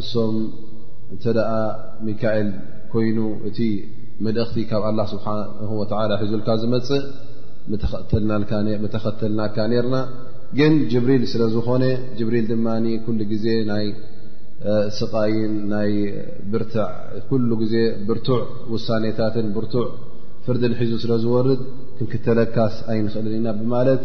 እሶም እንተ ደኣ ሚካኤል ኮይኑ እቲ መልእኽቲ ካብ ኣላ ስብሓን ወተላ ሒዙልካ ዝመፅእ ምተኸተልናካ ነርና ግን ጅብሪል ስለ ዝኾነ ጅብሪል ድማ ኩሉ ግዜ ናይ ስቓይን ናይ ብርትዕ ኩሉ ግዜ ብርቱዕ ውሳኔታትን ብርቱዕ ፍርድን ሒዙ ስለ ዝወርድ ክንክተለካስ ኣይንኽእልን ኢና ብማለት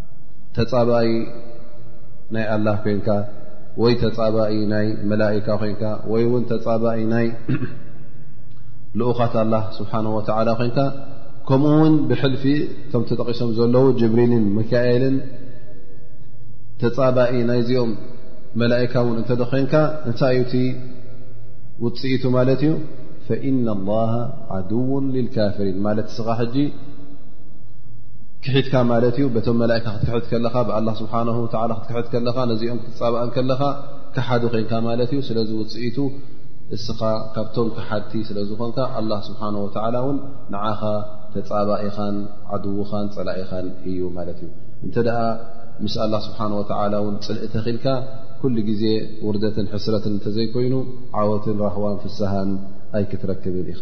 ተጻባኢ ናይ ኣላህ ኮንካ ወይ ተጻባኢ ናይ መላእካ ኮንካ ወይ እውን ተጻባኢ ናይ ልኡኻት ኣላ ስብሓን ወተዓላ ኮንካ ከምኡ ውን ብሕልፊ እቶም ተጠቂሶም ዘለዉ ጅብሪልን ሚካኤልን ተጻባኢ ናይዚኦም መላእካ እውን እንተ ኮንካ እንታይ እዩ እቲ ውፅኢቱ ማለት እዩ ፈኢና ላሃ ዓድውን ልልካፍሪን ማለት ስኻ ሕጂ ክሒድካ ማለት እዩ በቶም መላእካ ክትክሕድ ከለኻ ብኣላ ስብሓን ወላ ክትክሕድ ከለኻ ነዚኦም ክትፃባእን ከለኻ ክሓዱ ኮንካ ማለት እዩ ስለዚ ውፅኢቱ እስኻ ካብቶም ክሓድቲ ስለ ዝኾንካ ኣላ ስብሓን ወላ እውን ንዓኻ ተፃባኢኻን ዓድዉኻን ፀላኢኻን እዩ ማለት እዩ እንተ ደኣ ምስ ኣላ ስብሓን ወላ እውን ፅልኢ ተኺልካ ኩሉ ግዜ ውርደትን ሕስረትን እንተዘይኮይኑ ዓወትን ራህዋን ፍስሃን ኣይክትረክብን ኢኻ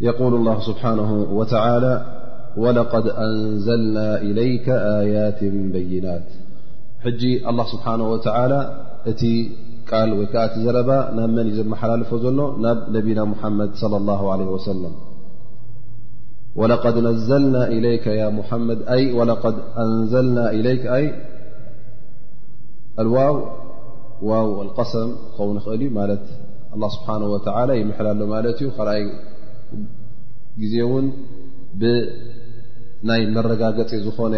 يقول الله سبحانه وتعالى ولقد أنزلنا إليك آيات بينات حجي الله سبحانه وتعالى ت ال وت زربا ن من محللف ن ن نبينا محمد صلى الله عليه وسلم ولقد نزلنا إليك يا محمد أ ولقد أنزلنا إليك أي الواو ዋው ቀሰም ክከውን ይኽእል እዩ ማለት ኣላ ስብሓን ወተላ ይምሕል ኣሎ ማለት እዩ ካልኣይ ግዜ እውን ብናይ መረጋገፂ ዝኾነ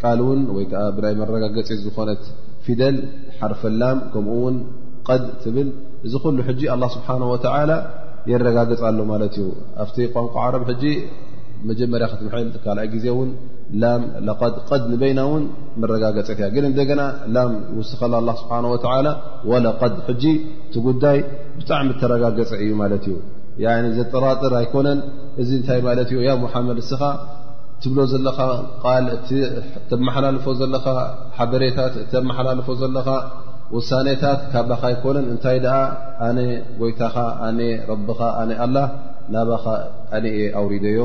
ቃል እውን ወይ ከዓ ብናይ መረጋገፂ ዝኾነት ፊደል ሓርፈላም ከምኡ ውን ቐድ ትብል እዚ ኩሉ ሕጂ ኣላ ስብሓን ወተላ የረጋግፅ ኣሎ ማለት እዩ ኣብቲ ቋንቋ ዓረብ ሕጂ መጀመርያ ክትምሕል ካልኣይ ግዜ እውን ላም ለቐድ ቐድ ንበይና እውን መረጋገፀት እያ ግን እንደገና ላም ውስኸላ ኣላ ስብሓን ወተላ ወለቐድ ሕጂ እቲ ጉዳይ ብጣዕሚ ተረጋገፀ እዩ ማለት እዩ ዘጠራጥር ኣይኮነን እዚ እንታይ ማለት እዩ ያ ሙሓመድ እስኻ ትብሎ ዘለኻ ቃል እተመሓላልፎ ዘለኻ ሓበሬታት እተመሓላልፎ ዘለኻ ውሳኔታት ካባኻ ኣይኮነን እንታይ ደኣ ኣነ ጎይታኻ ኣነ ረብኻ ኣነ ኣላ ናባኻ ኣነ እየ ኣውሪደዮ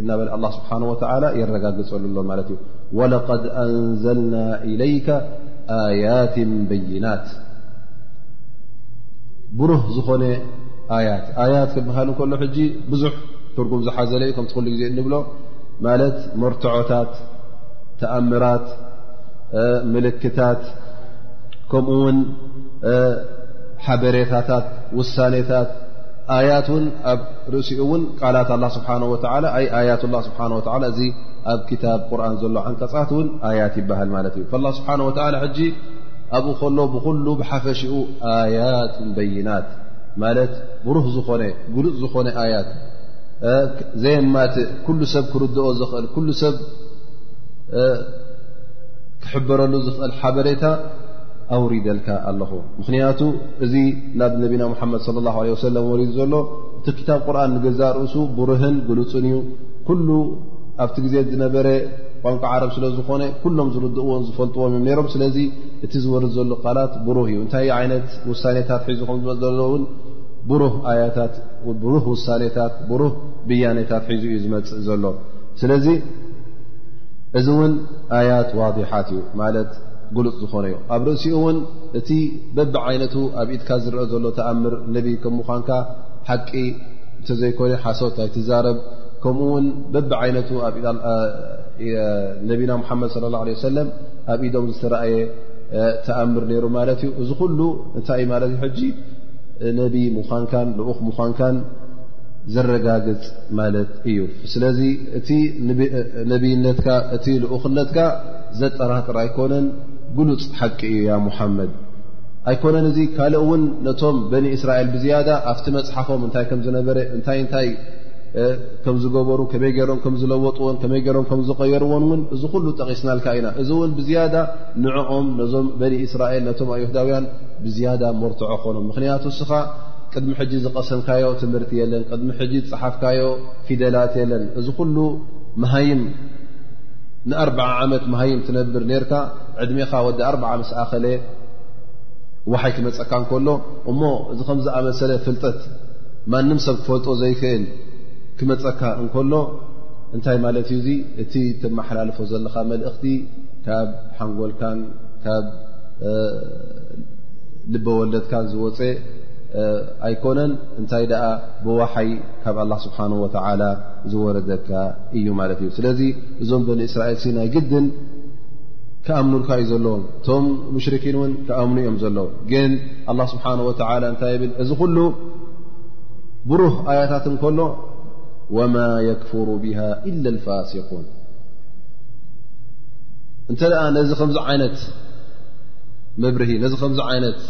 እናበለ ኣላ ስብሓን ወተላ የረጋግፀሉ ኣሎ ማለት እዩ ወለቀድ ኣንዘልና ኢለይከ ኣያት በይናት ብሩህ ዝኾነ ኣያት ኣያት ክበሃል ከሎ ሕጂ ብዙሕ ትርጉም ዝሓዘለ ዩ ከምቲ ኩሉ ግዜ እንብሎ ማለት መርትዖታት ተኣምራት ምልክታት ከምኡ ውን ሓበሬታታት ውሳኔታት ኣያት ውን ኣብ ርእሲኡ እውን ቃላት ኣላ ስብሓ ወላ ኣይ ኣያት ላ ስብሓ ወላ እዚ ኣብ ክታብ ቁርን ዘሎ ዓንቀፃት እውን ኣያት ይበሃል ማለት እዩ ስብሓ ወላ ሕጂ ኣብኡ ከሎ ብኩሉ ብሓፈሽኡ ኣያት በይናት ማለት ብሩህ ዝኾነ ግሉፅ ዝኾነ ኣያት ዘየማትእ ኩሉ ሰብ ክርድኦ ዝኽእል ኩሉ ሰብ ክሕበረሉ ዝኽእል ሓበሬታ ኣውሪደልካ ኣለኹ ምክንያቱ እዚ ናብ ነቢና ሙሓመድ صለ ላه ለ ወሰለም ወሪዱ ዘሎ እቲ ክታብ ቁርን ንገዛእ ርእሱ ብሩህን ግሉፅን እዩ ኩሉ ኣብቲ ግዜ ዝነበረ ቋንቋ ዓረብ ስለ ዝኾነ ኩሎም ዝርድእዎን ዝፈልጥዎም እዮም ነሮም ስለዚ እቲ ዝወርድ ዘሎ ቃላት ብሩህ እዩ እንታይ ዓይነት ውሳኔታት ሒዙ ከም ዝመፅ ዘሎ እውን ብሩህ ኣያታት ብሩህ ውሳኔታት ብሩህ ብያኔታት ሒዙ እዩ ዝመፅእ ዘሎ ስለዚ እዚ እውን ኣያት ዋضሓት እዩ ማለት ግሉፅ ዝኾነ እዩ ኣብ ርእሲኡ እውን እቲ በብ ዓይነቱ ኣብ ኢድካ ዝርአ ዘሎ ተኣምር ነቢ ከም ምዃንካ ሓቂ እንተዘይኮነ ሓሶት ኣይትዛረብ ከምኡ ውን በቢ ዓይነቱ ነቢና ሓመድ صለ ه ሰለ ኣብ ኢዶም ዝተረኣየ ተኣምር ነይሩ ማለት እዩ እዚ ኩሉ እንታይ ዩ ማለት ሕጂ ነቢ ምዃንካን ልኡኽ ምዃንካን ዘረጋግፅ ማለት እዩ ስለዚ እቲ ነብይነትካ እቲ ልኡኽነትካ ዘጠራጥር ኣይኮነን ግሉፅ ሓቂ እዩ ያ ሙሓመድ ኣይኮነን እዚ ካልእ እውን ነቶም በኒ እስራኤል ብዝያዳ ኣብቲ መፅሓፎም እንታይ ከም ዝነበረ እንታይ እንታይ ከም ዝገበሩ ከመይ ገይሮም ከም ዝለወጥዎን ከመይ ገይሮም ከም ዝቐየርዎን እውን እዚ ኩሉ ጠቒስናልካ ኢና እዚ እውን ብዝያዳ ንዕኦም ነዞም በኒ እስራኤል ነቶም ኣይሁዳውያን ብዝያዳ መርትዖ ኾኖም ምኽንያቱ እስኻ ቅድሚ ሕጂ ዝቐሰምካዮ ትምህርቲ የለን ቅድሚ ሕጂ ዝፅሓፍካዮ ፊደላት የለን እዚ ኩሉ መሃይም ንኣርዓ ዓመት መሃይም ትነብር ነርካ ዕድሜኻ ወዲ ኣርዓ ምስ ኣኸለ ዋሓይ ክመፀካ እንከሎ እሞ እዚ ከምዝኣመሰለ ፍልጠት ማንም ሰብ ክፈልጦ ዘይክእል ክመፀካ እንከሎ እንታይ ማለት እዩ እዙ እቲ ተመሓላልፎ ዘለኻ መልእኽቲ ካብ ሓንጎልካን ካብ ልበወለድካን ዝወፀ ኣይኮነን እንታይ ደኣ ብዋሓይ ካብ ኣላ ስብሓን ወተዓላ ዝወረደካ እዩ ማለት እዩ ስለዚ እዞም በኒ እስራኤል ሲ ናይ ግድን ክኣምኑልካ እዩ ዘለዎም እቶም ሙሽርኪን እውን ክኣምኑ እዮም ዘለዉ ግን ኣላ ስብሓን ወተላ እንታይ ብል እዚ ኩሉ ብሩህ ኣያታት እንከሎ ወማ የክፍሩ ብሃ ኢላ ልፋሲቁን እንተ ደኣ ነዚ ከምዚ ዓይነት መብርሂ ነዚ ከምዚ ዓይነት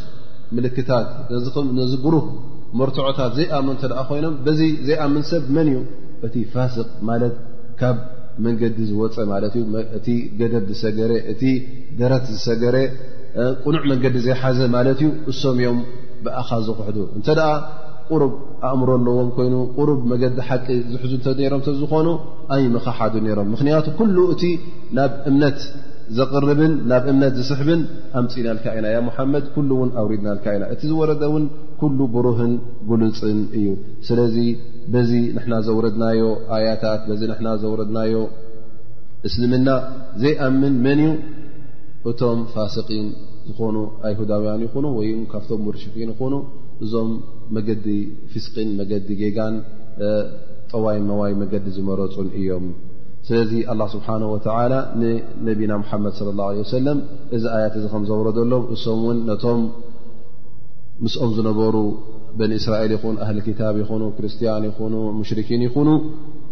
ምልክታት ነዚ ብሩህ መርትዖታት ዘይኣምኑ እንተ ደ ኮይኖም በዚ ዘይኣምን ሰብ መን እዩ እቲ ፋስቅ ማለት ካብ መንገዲ ዝወፀ ማለት እዩ እቲ ገደብ ዝሰገረ እቲ ደረት ዝሰገረ ቅኑዕ መንገዲ ዘይሓዘ ማለት እዩ እሶም እዮም ብኣኻ ዝኽሕዱ እንተ ደኣ ቁሩብ ኣእምሮ ኣለዎም ኮይኑ ቁሩብ መገዲ ሓቂ ዝሕዙ እተ ነሮም እተዝኾኑ ኣይ ምኻሓዱ ነይሮም ምኽንያቱ ኩሉ እቲ ናብ እምነት ዘቕርብን ናብ እምነት ዝስሕብን ኣምፅኢናልካ ኢና ያ ሙሓመድ ኩሉ እውን ኣውሪድናልካ ኢና እቲ ዝወረደ እውን ኩሉ ብሩህን ጉሉፅን እዩ ስለዚ በዚ ንሕና ዘውረድናዮ ኣያታት በዚ ንሕና ዘውረድናዮ እስልምና ዘይኣምን መን እዩ እቶም ፋስቂን ዝኾኑ ኣይሁዳውያን ይኹኑ ወይ ካብቶም ሙርሽኪን ይኹኑ እዞም መገዲ ፍስቅን መገዲ ጌጋን ጠዋይ መዋይ መገዲ ዝመረፁን እዮም ስለዚ ኣላ ስብሓን ወተላ ንነቢና ሙሓመድ ለ ላ ለ ሰለም እዚ ኣያት እዚ ከም ዘውረደሎም እሶም እውን ነቶም ምስኦም ዝነበሩ በኒ እስራኤል ይኹኑ ኣህሊ ክታብ ይኹኑ ክርስትያን ይኹኑ ሙሽርኪን ይኹኑ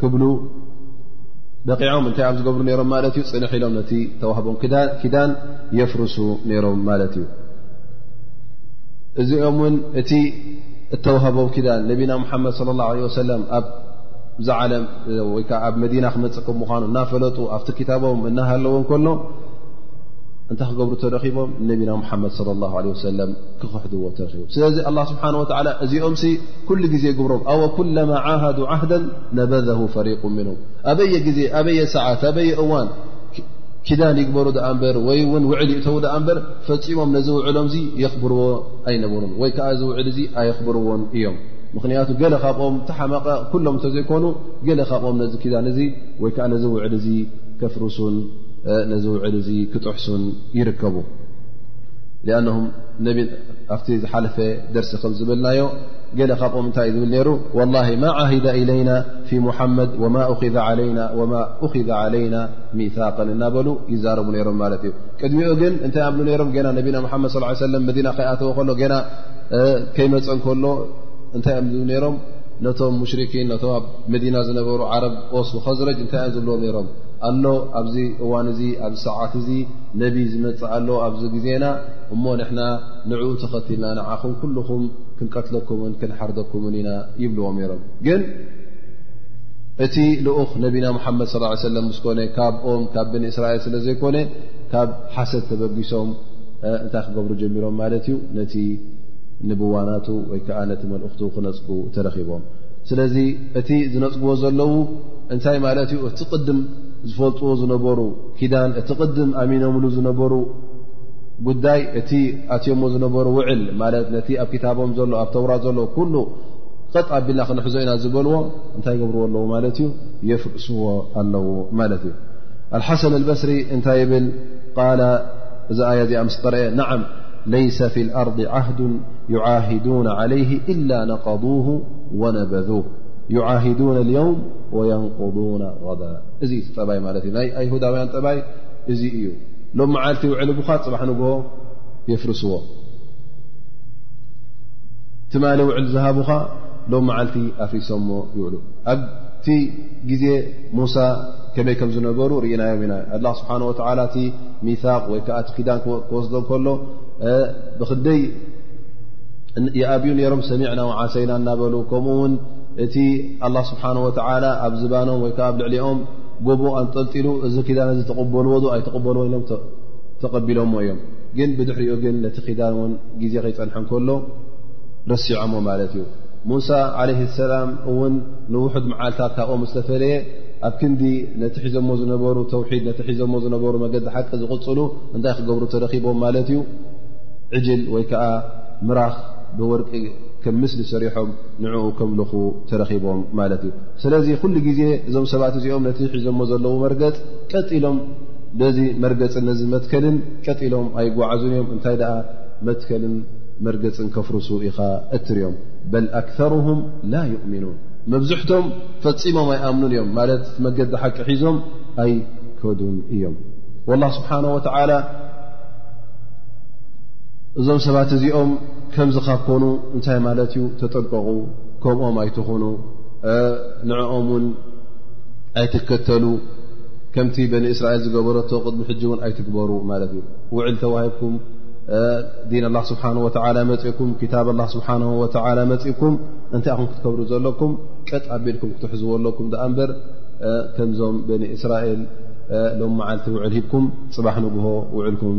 ክብሉ በቂዖም እንታይ ዮም ዝገብሩ ነሮም ማለት እዩ ፅንሕ ኢሎም ነቲ ተዋህቦም ኪዳን የፍርሱ ነይሮም ማለት እዩ እዚኦም ውን እቲ እተዋህቦም ኪዳን ነቢና ሙሓመድ ለ ላه ለ ወሰለም ኣብ ዛዓለም ወይከዓ ኣብ መዲና ክመፅእ ከም ምኳኑ እናፈለጡ ኣብቲ ክታቦም እናሃለዎ ከሎ እንታይ ክገብሩ ተረኪቦም ነቢና ሙሓመድ ለ ላ ለ ወሰለም ክክሕድዎ ተረኪቦም ስለዚ ኣላ ስብሓን ወላ እዚኦም ኩሉ ግዜ ግብሮም ኣወ ኩለማ ዓሃዱ ዓህደ ነበዘ ፈሪቁ ምኖም ኣበየ ግዜ ኣበየ ሰዓት ኣበየ እዋን ኪዳን ይግበሩ ኣ እበር ወይ ውን ውዕል ይእተዉ ኣ እበር ፈፂሞም ነዚ ውዕሎም ዚ የኽብርዎ ኣይነበሩን ወይ ከዓ እዚ ውዕል እዚ ኣየኽብርዎን እዮም ምክንያቱ ገለ ካብኦም ተሓመቐ ኩሎም እተዘይኮኑ ገለ ካብኦም ነዚ ኪዳን እዚ ወይ ከዓ ነዚ ውዕል እዚ ከፍርሱን ነዚ ውዕል እዚ ክጥሕሱን ይርከቡ ኣም ነቢ ኣብቲ ዝሓለፈ ደርሲ ከም ዝበልናዮ ገለ ካብኦም እንታይ ዝብል ነይሩ ወላ ማ ዓሂዳ ኢለይና ፊ ሙሓመድ ወማ ኪዘ ዓለይና ወማ ኪዘ ዓለይና ሚሳቅን እናበሉ ይዛረቡ ነይሮም ማለት እዩ ቅድሚኡ ግን እንታይ ኣብሉ ነይሮም ገና ነቢና ሓመድ ስ ሰለም መዲና ከይኣተወ ከሎ ገና ከይመፀ ከሎ እንታይ እም ዝብ ነይሮም ነቶም ሙሽርኪን ነቶም ኣብ መዲና ዝነበሩ ዓረብ ኦስ ኸዝረጅ እንታይ እዮም ዝብልዎም ነይሮም ኣሎ ኣብዚ እዋን እዚ ኣብዚ ሰዓት እዚ ነቢ ዝመፅእ ኣሎ ኣብዚ ግዜና እሞ ንሕና ንዕኡ ተኸትልና ንዓኹም ኩልኹም ክንቀትለኩምን ክንሓርደኩምን ኢና ይብልዎም ነይሮም ግን እቲ ልኡኽ ነቢና ሙሓመድ ስ ሰለም ምስ ኮነ ካብኦም ካብ ብኒ እስራኤል ስለ ዘይኮነ ካብ ሓሰድ ተበጊሶም እንታይ ክገብሩ ጀሚሮም ማለት እዩ ነቲ ንብዋናቱ ወይ ከዓ ነቲ መልእኽቱ ክነፅጉ ተረኪቦም ስለዚ እቲ ዝነፅግዎ ዘለዉ እንታይ ማለት እዩ እቲ ቅድም ዝፈልጥዎ ዝነበሩ ኪዳን እቲ ቅድም ኣሚኖምሉ ዝነበሩ ጉዳይ እቲ ኣትዮሞ ዝነበሩ ውዕል ማለት ነቲ ኣብ ክታቦም ዘሎ ኣብ ተውራት ዘሎ ኩሉ ቐጥ ኣቢልና ክንሕዞ ኢና ዝበልዎ እንታይ ገብርዎ ኣለዉ ማለት እዩ የፍርስዎ ኣለዉ ማለት እዩ ኣልሓሰን ኣልበስሪ እንታይ ይብል ቃል እዛ ኣያ እዚኣ ምስ ቀርአ ናዓም ለይሰ ፊ ልኣርض ዓህዱ ይዓሂዱና ዓለይህ ኢላ ነቀض ወነበذ ይዓሂዱና ልየውም ወየንቁضና غዳ እዚ እዩ ጠባይ ማለት እዩ ናይ ኣይሁዳውያን ጠባይ እዚ እዩ ሎ መዓልቲ ውዕልቡኻ ፅባሕ ንግ የፍርስዎ ትማሊ ውዕል ዝሃቡኻ ሎ መዓልቲ ኣፍሪሶሞ ይውሉ ኣብቲ ግዜ ሙሳ ከመይ ከም ዝነበሩ ርኢናዮም ኢና ኣላ ስብሓን ወተላ እቲ ሚታቅ ወይ ከዓ እቲ ኪዳን ክወስዶ ከሎ ብክደይ ይኣብዩ ነሮም ሰሚዕና ዓሰይና እናበሉ ከምኡውን እቲ ኣላህ ስብሓን ወተላ ኣብ ዝባኖም ወይከዓ ኣብ ልዕሊኦም ጎቦ ኣንጠልጢሉ እዚ ኪዳን እዚ ተቕበልዎ ዶ ኣይተቕበልዎ ኢሎም ተቐቢሎሞ እዮም ግን ብድሕሪኡ ግን ነቲ ኪዳን ውን ግዜ ከይፀንሐ ከሎ ረሲዖሞ ማለት እዩ ሙሳ ዓለ ሰላም እውን ንውሑድ መዓልታት ካብኦም ዝተፈለየ ኣብ ክንዲ ነቲ ሒዞሞ ዝነበሩ ተውሒድ ነቲ ሒዞሞ ዝነበሩ መገዲ ሓቂ ዝቕፅሉ እንታይ ክገብሩ ተረኪቦም ማለት እዩ ዕጅል ወይ ከዓ ምራኽ ብወርቂ ከም ምስሊ ሰሪሖም ንዕኡ ከምልኹ ተረኺቦም ማለት እዩ ስለዚ ኩሉ ግዜ እዞም ሰባት እዚኦም ነቲ ሒዞሞ ዘለዉ መርገፅ ቀጥ ኢሎም በዚ መርገፅን ነዚ መትከልን ቀጥ ኢሎም ኣይጓዓዙን እዮም እንታይ ደኣ መትከልን መርገፅን ከፍርሱ ኢኻ እትርዮም በል ኣክርም ላ ዩእምኑን መብዝሕቶም ፈፂሞም ኣይኣምኑን እዮም ማለት እቲ መገዲ ሓቂ ሒዞም ኣይከዱን እዮም ላ ስብሓን ወተላ እዞም ሰባት እዚኦም ከምዚ ካብ ኮኑ እንታይ ማለት እዩ ተጠንቀቑ ከምኦም ኣይትኹኑ ንዕኦም ውን ኣይትከተሉ ከምቲ በኒ እስራኤል ዝገበረቶ ቅድሚ ሕጂ እውን ኣይትግበሩ ማለት እዩ ውዕል ተዋሂብኩም ዲን ኣላ ስብሓን ወተላ መፅእኩም ክታብ ኣላ ስብሓን ወተላ መፅእኩም እንታይ ኹም ክትከብሩ ዘለኩም ቀጥ ኣቢልኩም ክትሕዝዎ ኣለኩም ድኣ እምበር ከምዞም በኒ እስራኤል ሎም መዓልቲ ውዕል ሂብኩም ፅባሕ ንግሆ ውዕልኩም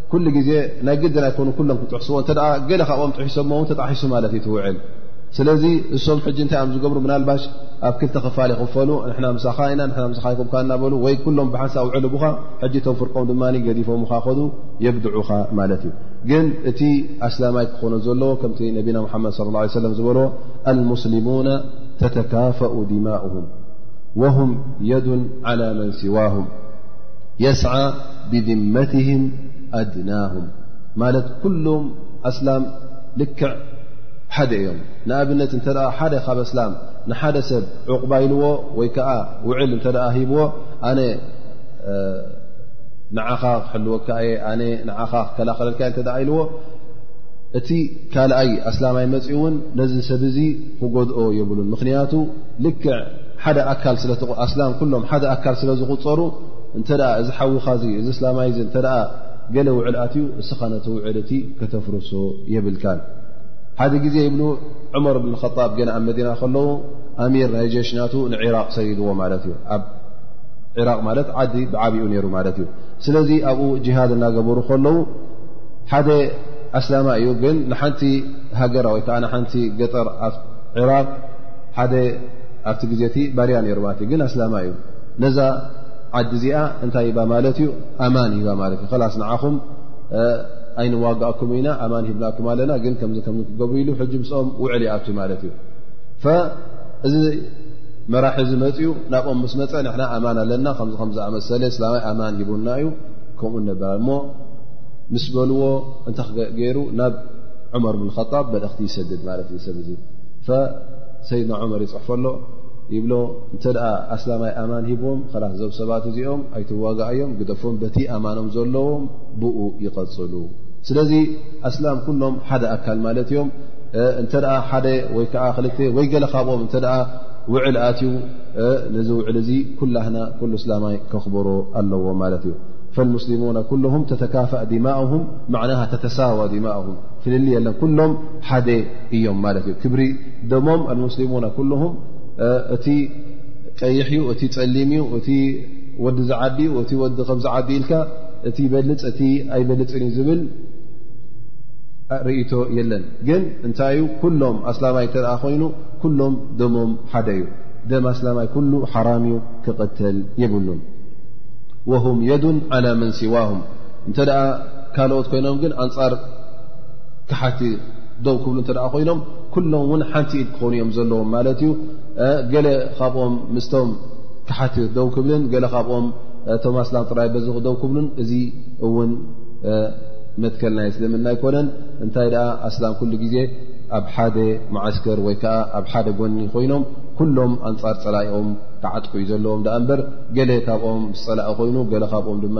ኩሉ ግዜ ናይ ግድን ኣይኮኑ ኩሎም ክጥሕስዎ እተ ገለ ካብኦም ጥሒሶሞ ውን ተጣሒሱ ማለት እዩ ትውዕል ስለዚ እሶም ሕጂ እንታይ እዮም ዝገብሩ ምናልባሽ ኣብ ክልተ ክፋል ይኽፈሉ ንሕና ምሳኻ ኢና ንና ምሳኻ ይኩምካ እናበሉ ወይ ኩሎም ብሓንሳ ውዕልቡኻ ሕጂ እቶም ፍርቆም ድማ ገዲፎምኻ ኸዱ የግድዑኻ ማለት እዩ ግን እቲ ኣስላማይ ክኾነ ዘለዎ ከምቲ ነቢና ሓመድ ለ ላ ሰለም ዝበልዎ ኣልሙስሊሙና ተተካፈኡ ድማኡም ወሁም የዱን ዓላ መን ስዋሁም የስዓ ብድመትህም ኣድናሁም ማለት ኩሎም ኣስላም ልክዕ ሓደ እዮም ንኣብነት እንተ ሓደ ካብ ኣስላም ንሓደ ሰብ ዕቑባ ኢልዎ ወይ ከዓ ውዕል እንተ ሂብዎ ኣነ ንዓኻ ክሕልወካ እየ ኣነ ንዓኻ ክከላኸለልካ እየ እንተ ኢልዎ እቲ ካልኣይ ኣስላማይ መፂ እውን ነዚ ሰብ እዚ ክጎድኦ የብሉን ምኽንያቱ ልክዕ ሓደ ኣካል ስለ ኣስላም ኩሎም ሓደ ኣካል ስለ ዝቑፀሩ እንተ እዚ ሓውኻ እዚ እዚ እስላማይ እዚ እተ ገለ ውዕል ኣትዩ እስኻ ነቲ ውዕል እቲ ከተፍርሶ የብልካን ሓደ ግዜ ይብሉ ዑመር ብን ጣብ ገና ኣብ መዲና ከለዉ ኣሚር ናይ ጀሽ ናቱ ንዒራቕ ሰይድዎ ማለት እዩ ኣብ ዒራቕ ማለት ዓዲ ብዓብኡ ነይሩ ማለት እዩ ስለዚ ኣብኡ ጅሃድ እናገበሩ ከለዉ ሓደ ኣስላማ እዩ ግን ንሓንቲ ሃገራ ወይ ከዓ ንሓንቲ ገጠር ኣብ ዒራቕ ሓደ ኣብቲ ግዜ እቲ ባርያ ነይርዋ እቲ ግን ኣስላማ እዩ ነዛ ዓዲ እዚኣ እንታይ ሂባ ማለት እዩ ኣማን ሂባ ማለት እዩ ከላስ ንዓኹም ኣይንዋጋእኩም ኢና ኣማን ሂብናኩም ኣለና ግን ከምዚ ከም ክገብሩ ኢሉ ሕጂ ምስኦም ውዕል ይኣቱ ማለት እዩ እዚ መራሒ እዚ መፅኡ ናብኦም ምስ መፀ ንሕና ኣማን ኣለና ከምዚ ከም ዝኣመሰለ እስላማይ ኣማን ሂቡና እዩ ከምኡ ነበር እሞ ምስ በልዎ እንታ ገይሩ ናብ ዑመር ብንከጣብ መልእኽቲ ይሰድድ ማለት እዩ ሰብ ሰይድና ዑመር ይፅሕፈ ኣሎ ይብሎ እንተ ኣስላማይ ኣማን ሂብዎም ላስ ዞብ ሰባት እዚኦም ኣይትዋጋኣዮም ግደፎም በቲ ኣማኖም ዘለዎም ብኡ ይቐፅሉ ስለዚ ኣስላም ኩሎም ሓደ ኣካል ማለት እዮም እንተ ሓደ ወይ ከዓ ክል ወይ ገለ ካብኦም እተ ውዕል ኣትዩ ነዚ ውዕል እዚ ኩላህና ኩሉ እስላማይ ከኽበሮ ኣለዎ ማለት እዩ ፈልሙስሊሙና ኩሉም ተተካፋእ ድማእም ማዕናሃ ተተሳዋ ድማእም ፍልል የለን ኩሎም ሓደ እዮም ማለት እዩ ክብሪ ደሞም ኣልሙስሊሙና ኩሉም እቲ ቀይሕ ዩ እቲ ፀሊም ዩ እቲ ወዲ ዝዓዲ ዩ እቲ ወዲ ከምዚ ዓዲ ኢልካ እቲ ይበልፅ እቲ ኣይበልፅን እዩ ዝብል ርእቶ የለን ግን እንታይ ዩ ኩሎም ኣስላማይ እተ ኮይኑ ኩሎም ደሞም ሓደ እዩ ደም ኣስላማይ ኩሉ ሓራም ዩ ክቐተል የብሉን ወሁም የዱን ዓላ መን ሲዋሁም እንተ ካልኦት ኮይኖም ግን ኣንፃር ካሓቲ ደው ክብሉ እተ ኮይኖም ኩሎም እውን ሓንቲ ኢድ ክኾኑ እዮም ዘለዎም ማለት እዩ ገለ ካብኦም ምስቶም ካሓቲ ደው ክብልን ገለ ካብኦም ቶም ኣስላም ጥራይ በዚ ክደው ክብሉን እዚ እውን መትከል ናይ እስልምና ኣይኮነን እንታይ ደኣ ኣስላም ኩሉ ግዜ ኣብ ሓደ መዓስከር ወይ ከዓ ኣብ ሓደ ጎኒ ኮይኖም ኩሎም ኣንፃር ፀላኦም ክዓጥቁ እዩ ዘለዎም ዳኣ እምበር ገለ ካብኦም ዝፀላእ ኮይኑ ገለ ካብኦም ድማ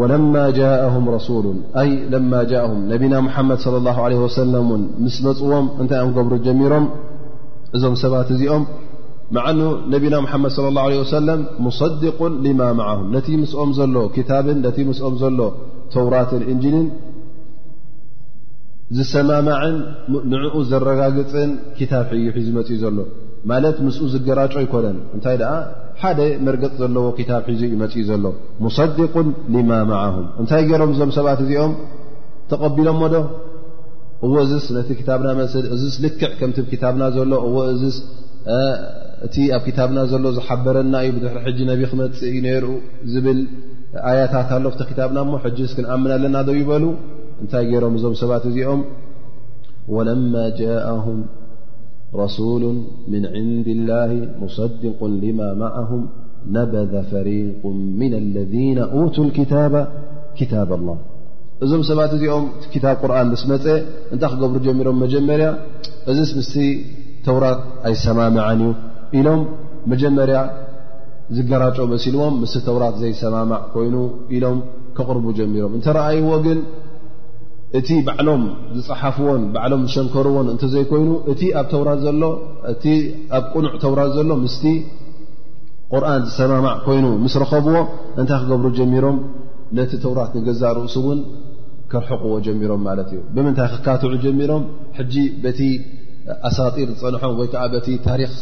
ወለማ ጃእሁም ረሱሉን ኣይ ለማ ጃእሁም ነቢና ሙሓመድ صለ ላ ለ ወሰለም እውን ምስ መፅዎም እንታይ እዮም ገብሩ ጀሚሮም እዞም ሰባት እዚኦም መዓኑ ነቢና ሙሓመድ صለ ላه ለ ወሰለም ሙሰድቁን ልማ መዓሁም ነቲ ምስኦም ዘሎ ክታብን ነቲ ምስኦም ዘሎ ተውራትን እንጅልን ዝሰማማዕን ንዕኡ ዘረጋግፅን ክታብ ሕዩ ሒዙ መፅኡ ዘሎ ማለት ምስኡ ዝገራጮ ኣይኮነን እንታይ ደኣ ሓደ መርገፅ ዘለዎ ክታብ ሒዙ እዩ መፅኡ ዘሎ ሙሰድق ሊማ ማዓሁም እንታይ ገይሮም እዞም ሰባት እዚኦም ተቐቢሎሞ ዶ እዎ እዚስ ነቲ ክታብና መስ እዚስ ልክዕ ከምቲ ክታብና ዘሎ እዎ እዚስ እቲ ኣብ ክታብና ዘሎ ዝሓበረና እዩ ብድሕሪ ሕጂ ነቢ ክመፅእ እዩ ነይሩ ዝብል ኣያታት ኣሎ ቲ ክታብና እሞ ሕጂ ስ ክንኣምን ኣለና ዶ ይበሉ እንታይ ገይሮም እዞም ሰባት እዚኦም ወለማ ጃእሁም ረሱሉ ምን ዕንድ ላህ ሙሰድቁ ሊማ ማዓሁም ነበذ ፈሪق ምና ለذነ ኡቱ ክታባ ክታብ ላ እዞም ሰባት እዚኦም ክታብ ቁርን ምስ መፀ እንታይ ክገብሩ ጀሚሮም መጀመርያ እዚ ምስ ተውራት ኣይሰማምዐን እዩ ኢሎም መጀመርያ ዝገራጮ መሲልዎም ምስ ተውራት ዘይሰማማዕ ኮይኑ ኢሎም ከቕርቡ ጀሚሮም እንተረኣይዎ ግን እቲ ባዕሎም ዝፀሓፍዎን ባዕሎም ዝሸንከርዎን እንተዘይኮይኑ እቲ ኣብ ተውራት ዘሎ እቲ ኣብ ቁኑዕ ተውራት ዘሎ ምስቲ ቁርን ዝሰማማዕ ኮይኑ ምስ ረኸብዎ እንታይ ክገብሩ ጀሚሮም ነቲ ተውራት ንገዛ ርእሱ እውን ከርሕቕዎ ጀሚሮም ማለት እዩ ብምንታይ ክካትዑ ጀሚሮም ሕጂ በቲ ኣሳጢር ዝፀንሖም ወይከዓ በቲ ታሪክ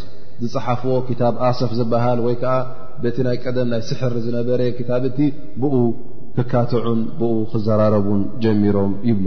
ዝፅሓፍዎ ክታብ ኣሰፍ ዝበሃል ወይከዓ በቲ ናይ ቀደም ናይ ስሕር ዝነበረ ክታብቲ ብኡ ክካትዑን ብኡ ክዘራረቡን ጀሚሮም ይብሉ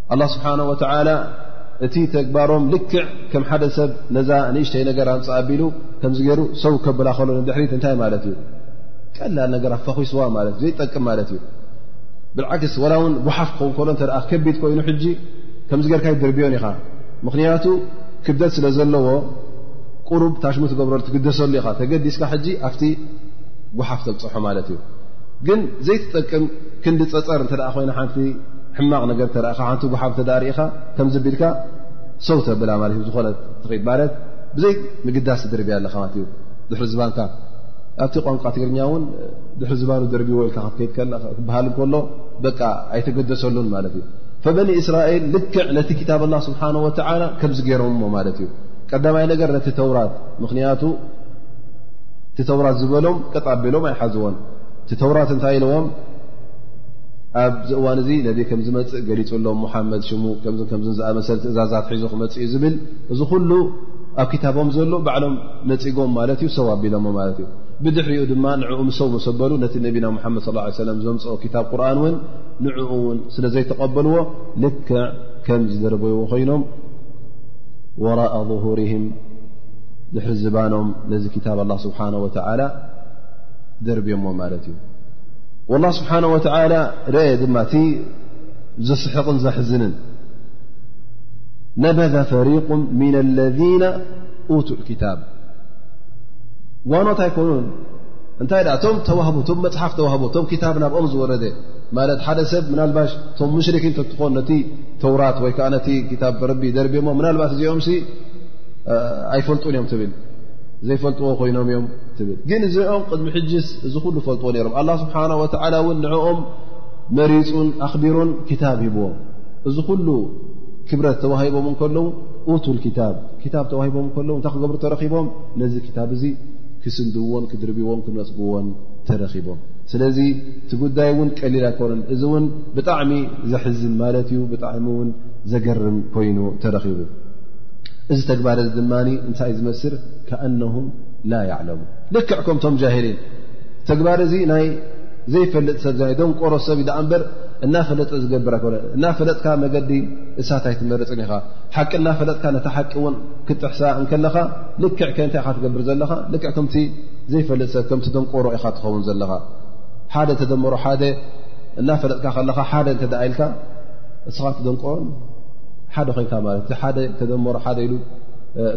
ኣላ ስብሓን ወተላ እቲ ተግባሮም ልክዕ ከም ሓደ ሰብ ነዛ ንእሽተይ ነገር ኣምፅ ኣቢሉ ከምዚ ገይሩ ሰው ከብላ ከሎ ንድሕሪት እንታይ ማለት እዩ ቀላል ነገር ኣፋኺስዋ ማለት እዩ ዘይጠቅም ማለት እዩ ብልዓክስ ዋላ እውን ጓሓፍ ክኸውን ከሎ እተ ከቢድ ኮይኑ ሕጂ ከምዚ ገርካ ይድርብዮን ኢኻ ምኽንያቱ ክብደት ስለ ዘለዎ ቁሩብ ታሽሙ ትገብረ ትግደሰሉ ኢኻ ተገዲስካ ሕጂ ኣብቲ ጓሓፍ ተብፅሖ ማለት እዩ ግን ዘይትጠቅም ክንዲ ፀፀር እተ ኮይና ሓንቲ ሕማቕ ነገር ተረእኻ ሓንቲ ጉሓፍ ተ ርእኻ ከምዚ ቢልካ ሰው ተብላ ማለት እዩ ዝኾነ ትኽኢድ ማለት ብዘይ ምግዳሲ ድርብያ ኣለካ ማለት እዩ ድሕሪ ዝባንካ ኣብቲ ቋንቋ ትግርኛ እውን ድሕሪ ዝባኑ ደርቢዎ ኢልካ ክትከይድ ክበሃል ከሎ በቃ ኣይተገደሰሉን ማለት እዩ ፈበኒ እስራኤል ልክዕ ነቲ ክታብ ላ ስብሓን ወተላ ከምዚ ገይሮምሞ ማለት እዩ ቀዳማይ ነገር ነቲ ተውራት ምኽንያቱ እቲ ተውራት ዝበሎም ቀጣቢሎም ኣይሓዝዎን እቲ ተውራት እንታይ ኢለዎም ኣብዚ እዋን እዚ ነቢ ከም ዝመፅእ ገሊፁሎም ሙሓመድ ሽሙ ከምዚ ከም ዝኣመሰለ ትእዛዛት ሒዙ ክመፅ እዩ ዝብል እዚ ኩሉ ኣብ ክታቦም ዘሎ ባዕሎም ነፂጎም ማለት እዩ ሰው ኣቢሎሞ ማለት እዩ ብድሕሪኡ ድማ ንዕኡ ምሰው መሰበሉ ነቲ ነቢና ሙሓመድ ስ ሰለም ዘምፅኦ ክታብ ቁርን እውን ንዕኡ እውን ስለ ዘይተቐበልዎ ልክዕ ከም ዝደርበዎ ኮይኖም ወራእ ظሁርህም ድሕሪ ዝባኖም ነዚ ክታብ ኣላ ስብሓን ወተዓላ ደርብዮሞ ማለት እዩ ላ ስብሓን ወተላ ርአ ድማ እቲ ዘስሕቕን ዘሕዝንን ነበذ ፈሪق ምና ለذነ ቱ ክታብ ዋኖት ኣይኮኑን እንታይ ኣ እቶም ተዋህቡ እቶም መፅሓፍ ተዋህቡ እቶም ክታብ ናብኦም ዝወረደ ማለት ሓደ ሰብ ምናልባሽ እቶም ሙሽርኪን ከትኾን ነቲ ተውራት ወይ ከዓ ነቲ ክታብ ረቢ ደርብሞ ምናልባት እዚኦም ኣይፈልጡን እዮም ትብል ዘይፈልጥዎ ኮይኖም እዮም ትብል ግን እዚኦም ቅድሚ ሕጅስ እዚ ኩሉ ፈልጥዎ ነይሮም ኣላ ስብሓን ወተላ እውን ንዕኦም መሪፁን ኣኽቢሩን ክታብ ሂብዎም እዚ ኩሉ ክብረት ተዋሂቦም እንከለዉ ኡቱ ክታብ ክታብ ተዋሂቦም ከለዉ እንታይ ክገብሩ ተረኪቦም ነዚ ክታብ እዚ ክስንድዎን ክድርብዎን ክነፅግዎን ተረኪቦም ስለዚ እቲ ጉዳይ እውን ቀሊል ኣይኮነን እዚ እውን ብጣዕሚ ዘሕዝን ማለት እዩ ብጣዕሚ እውን ዘገርም ኮይኑ ተረኪቡ እዚ ተግባር እዚ ድማ እንታይ እዩ ዝመስር ከኣነሁም ላ ያዕለሙ ልክዕ ከምቶም ጃሂሊን ተግባር እዚ ናይ ዘይፈልጥ ሰብ ናይ ደንቆሮ ሰብ ዩ ዳኣ እምበር እናፈለጠ ዝገብር ኣይኮ እናፈለጥካ መገዲ እሳት ኣይትመርፅን ኢኻ ሓቂ እናፈለጥካ ነታ ሓቂ እውን ክጥሕሳ እንከለኻ ልክዕ ከ እንታይ ኢኻ ትገብር ዘለኻ ልክዕ ከምቲ ዘይፈልጥ ሰብ ከምቲ ደንቆሮ ኢኻ ትኸውን ዘለኻ ሓደ ተደመሮ ሓደ እናፈለጥካ ከለኻ ሓደ እንተ ኢልካ እስኻ ትደንቆሮን ሓደ ኮንካ ማለት እቲ ሓደ ተደመሮ ሓደ ኢሉ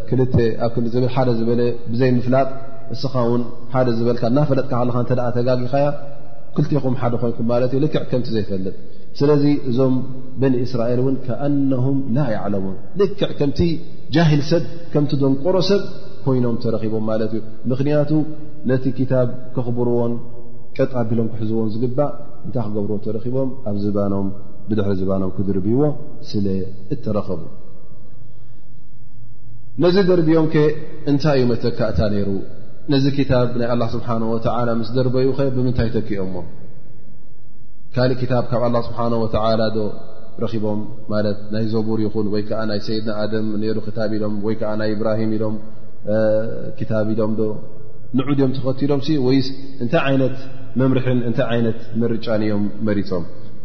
ክል ኣብ ክል ዝብል ሓደ ዝበለ ብዘይ ምፍላጥ እስኻ ውን ሓደ ዝበልካ እናፈለጥካ ከለካ እተ ተጋጊኻያ ክልትኹም ሓደ ኮንኩም ማለት እዩ ልክዕ ከምቲ ዘይፈልጥ ስለዚ እዞም በኒ እስራኤል እውን ከኣነሁም ላ ይዕለሙን ልክዕ ከምቲ ጃሂል ሰብ ከምቲ ደንቆሮ ሰብ ኮይኖም ተረኺቦም ማለት እዩ ምኽንያቱ ነቲ ክታብ ከኽብርዎን ቀጥ ኣቢሎም ክሕዝዎን ዝግባእ እንታይ ክገብርዎ ተረኺቦም ኣብ ዝባኖም ብድሕሪ ዝባኖም ክድርብዎ ስለ እተረኸቡ ነዚ ደርብዮም ከ እንታይ እዩ መተካእታ ነይሩ ነዚ ክታብ ናይ ኣላ ስብሓን ወተላ ምስ ደርበዩ ኸ ብምንታይ ተኪኦሞ ካልእ ክታብ ካብ ኣላ ስብሓን ወተላ ዶ ረኺቦም ማለት ናይ ዘቡር ይኹን ወይ ከዓ ናይ ሰይድና ኣደም ነይሩ ክታብ ኢሎም ወይ ከዓ ናይ እብራሂም ኢሎም ክታብ ኢሎም ዶ ንዑ ድኦም ተኸትሎም ወይስ እንታይ ዓይነት መምርሕን እንታይ ዓይነት ምርጫን እዮም መሪፆም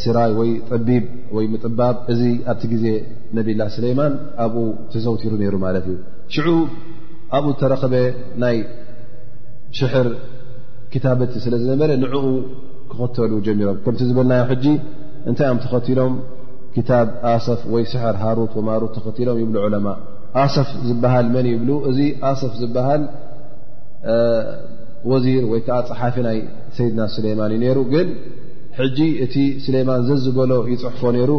ሲራይ ወይ ጠቢብ ወይ ምጥባብ እዚ ኣብቲ ግዜ ነብላ ስለይማን ኣብኡ ተዘውቲሩ ነይሩ ማለት እዩ ሽዑ ኣብኡ ዝተረኽበ ናይ ሽሕር ክታብቲ ስለ ዝነበረ ንዕኡ ክኸተሉ ጀሚሮም ከምቲ ዝበልናዮ ሕጂ እንታይ እዮም ተኸቲሎም ክታብ ኣሰፍ ወይ ስሕር ሃሩት ወማሩት ተኸቲሎም ይብሉ ዑለማ ኣሰፍ ዝበሃል መን ይብሉ እዚ ኣሰፍ ዝበሃል ወዚር ወይ ከዓ ፀሓፊ ናይ ሰይድና ስለይማን እዩ ነይሩ ግን ሕጂ እቲ ስሌማን ዘዝበሎ ይፅሕፎ ነይሩ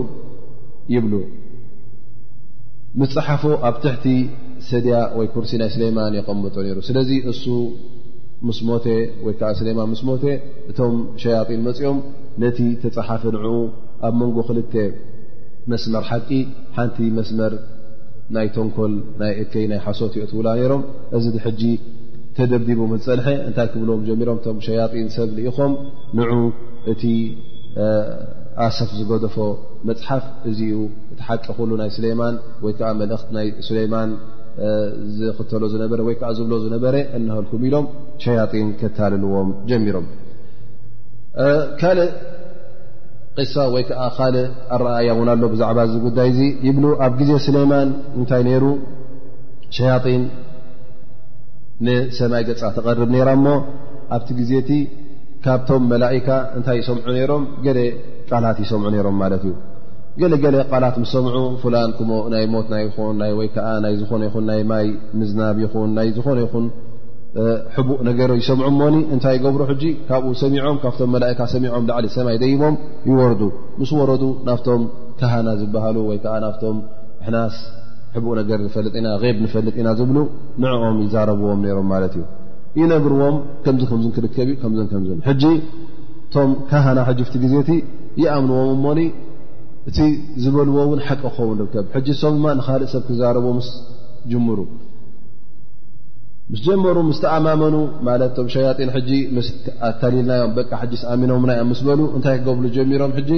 ይብሉ ምስ ፀሓፎ ኣብ ትሕቲ ሰድያ ወይ ኩርሲ ናይ ስሌማን የቐምጦ ነይሩ ስለዚ እሱ ምስ ሞተ ወይ ከዓ ስሌማን ምስ ሞተ እቶም ሸያጢን መፅኦም ነቲ ተፅሓፈ ንዕኡ ኣብ መንጎ ክልተ መስመር ሓቂ ሓንቲ መስመር ናይ ተንኮል ናይ እከይ ናይ ሓሶት የእትውላ ነይሮም እዚ ሕጂ ተደብዲቦም ዝፀንሐ እንታይ ክብልዎም ጀሚሮም እቶም ሸያጢን ሰብ ልኢኾም ንዑ እቲ ኣሰፍ ዝገደፎ መፅሓፍ እዚ ዩ እቲ ሓቂ ኩሉ ናይ ስለይማን ወይ ከዓ መልእኽቲ ናይ ስለይማን ዝኽተሎ ዝነበረ ወይ ከዓ ዝብሎ ዝነበረ እነሀልኩም ኢሎም ሸያጢን ከታልልዎም ጀሚሮም ካልእ ቂሳ ወይ ከዓ ካልእ ኣረኣያ እውን ኣሎ ብዛዕባ እዚ ጉዳይ እዚ ይብሉ ኣብ ግዜ ስለይማን እንታይ ነይሩ ሸያጢን ንሰማይ ገፃ ተቐርብ ነይራ እሞ ኣብቲ ግዜ እቲ ካብቶም መላካ እንታይ ይሰምዑ ነሮም ገለ ቃላት ይሰምዑ ነሮም ማለት እዩ ገለገለ ቃላት ምስ ሰምዑ ፍላን ክ ናይ ሞት ናይ ይኹን ናይ ወይ ከዓ ናይ ዝኾነ ይኹን ናይ ማይ ምዝናብ ይኹን ናይ ዝኾነ ይኹን ሕቡእ ነገሩ ይሰምዑ ሞኒ እንታይ ይገብሩ ሕጂ ካብኡ ሰሚዖም ካብቶም መላካ ሰሚዖም ላዕሊ ሰማይ ደይሞም ይወርዱ ምስ ወረዱ ናብቶም ካሃና ዝበሃሉ ወይ ከዓ ናብቶም ሕናስ ሕቡእ ነገር ንፈልጥ ኢና ብ ንፈልጥ ኢና ዝብሉ ንዕኦም ይዛረብዎም ነሮም ማለት እዩ ይነግርዎም ከምዚ ከምዚ ክርከብ ዩ ከምዘን ከምዘን ሕጂ እቶም ካህና ሕጂ ፍቲ ግዜ እቲ ይኣምንዎም እሞኒ እቲ ዝበልዎ እውን ሓቂ ክኸውን ርከብ ሕጂ ሶም ድማ ንካልእ ሰብ ክዛረቦ ምስ ጅምሩ ምስ ጀመሩ ምስ ተኣማመኑ ማለት እቶም ሸያጢን ሕጂ ምስ ኣታሊልናዮም በቃ ሕጂ ስኣሚኖምና እዮም ምስ በሉ እንታይ ክገብሉ ጀሚሮም ሕጂ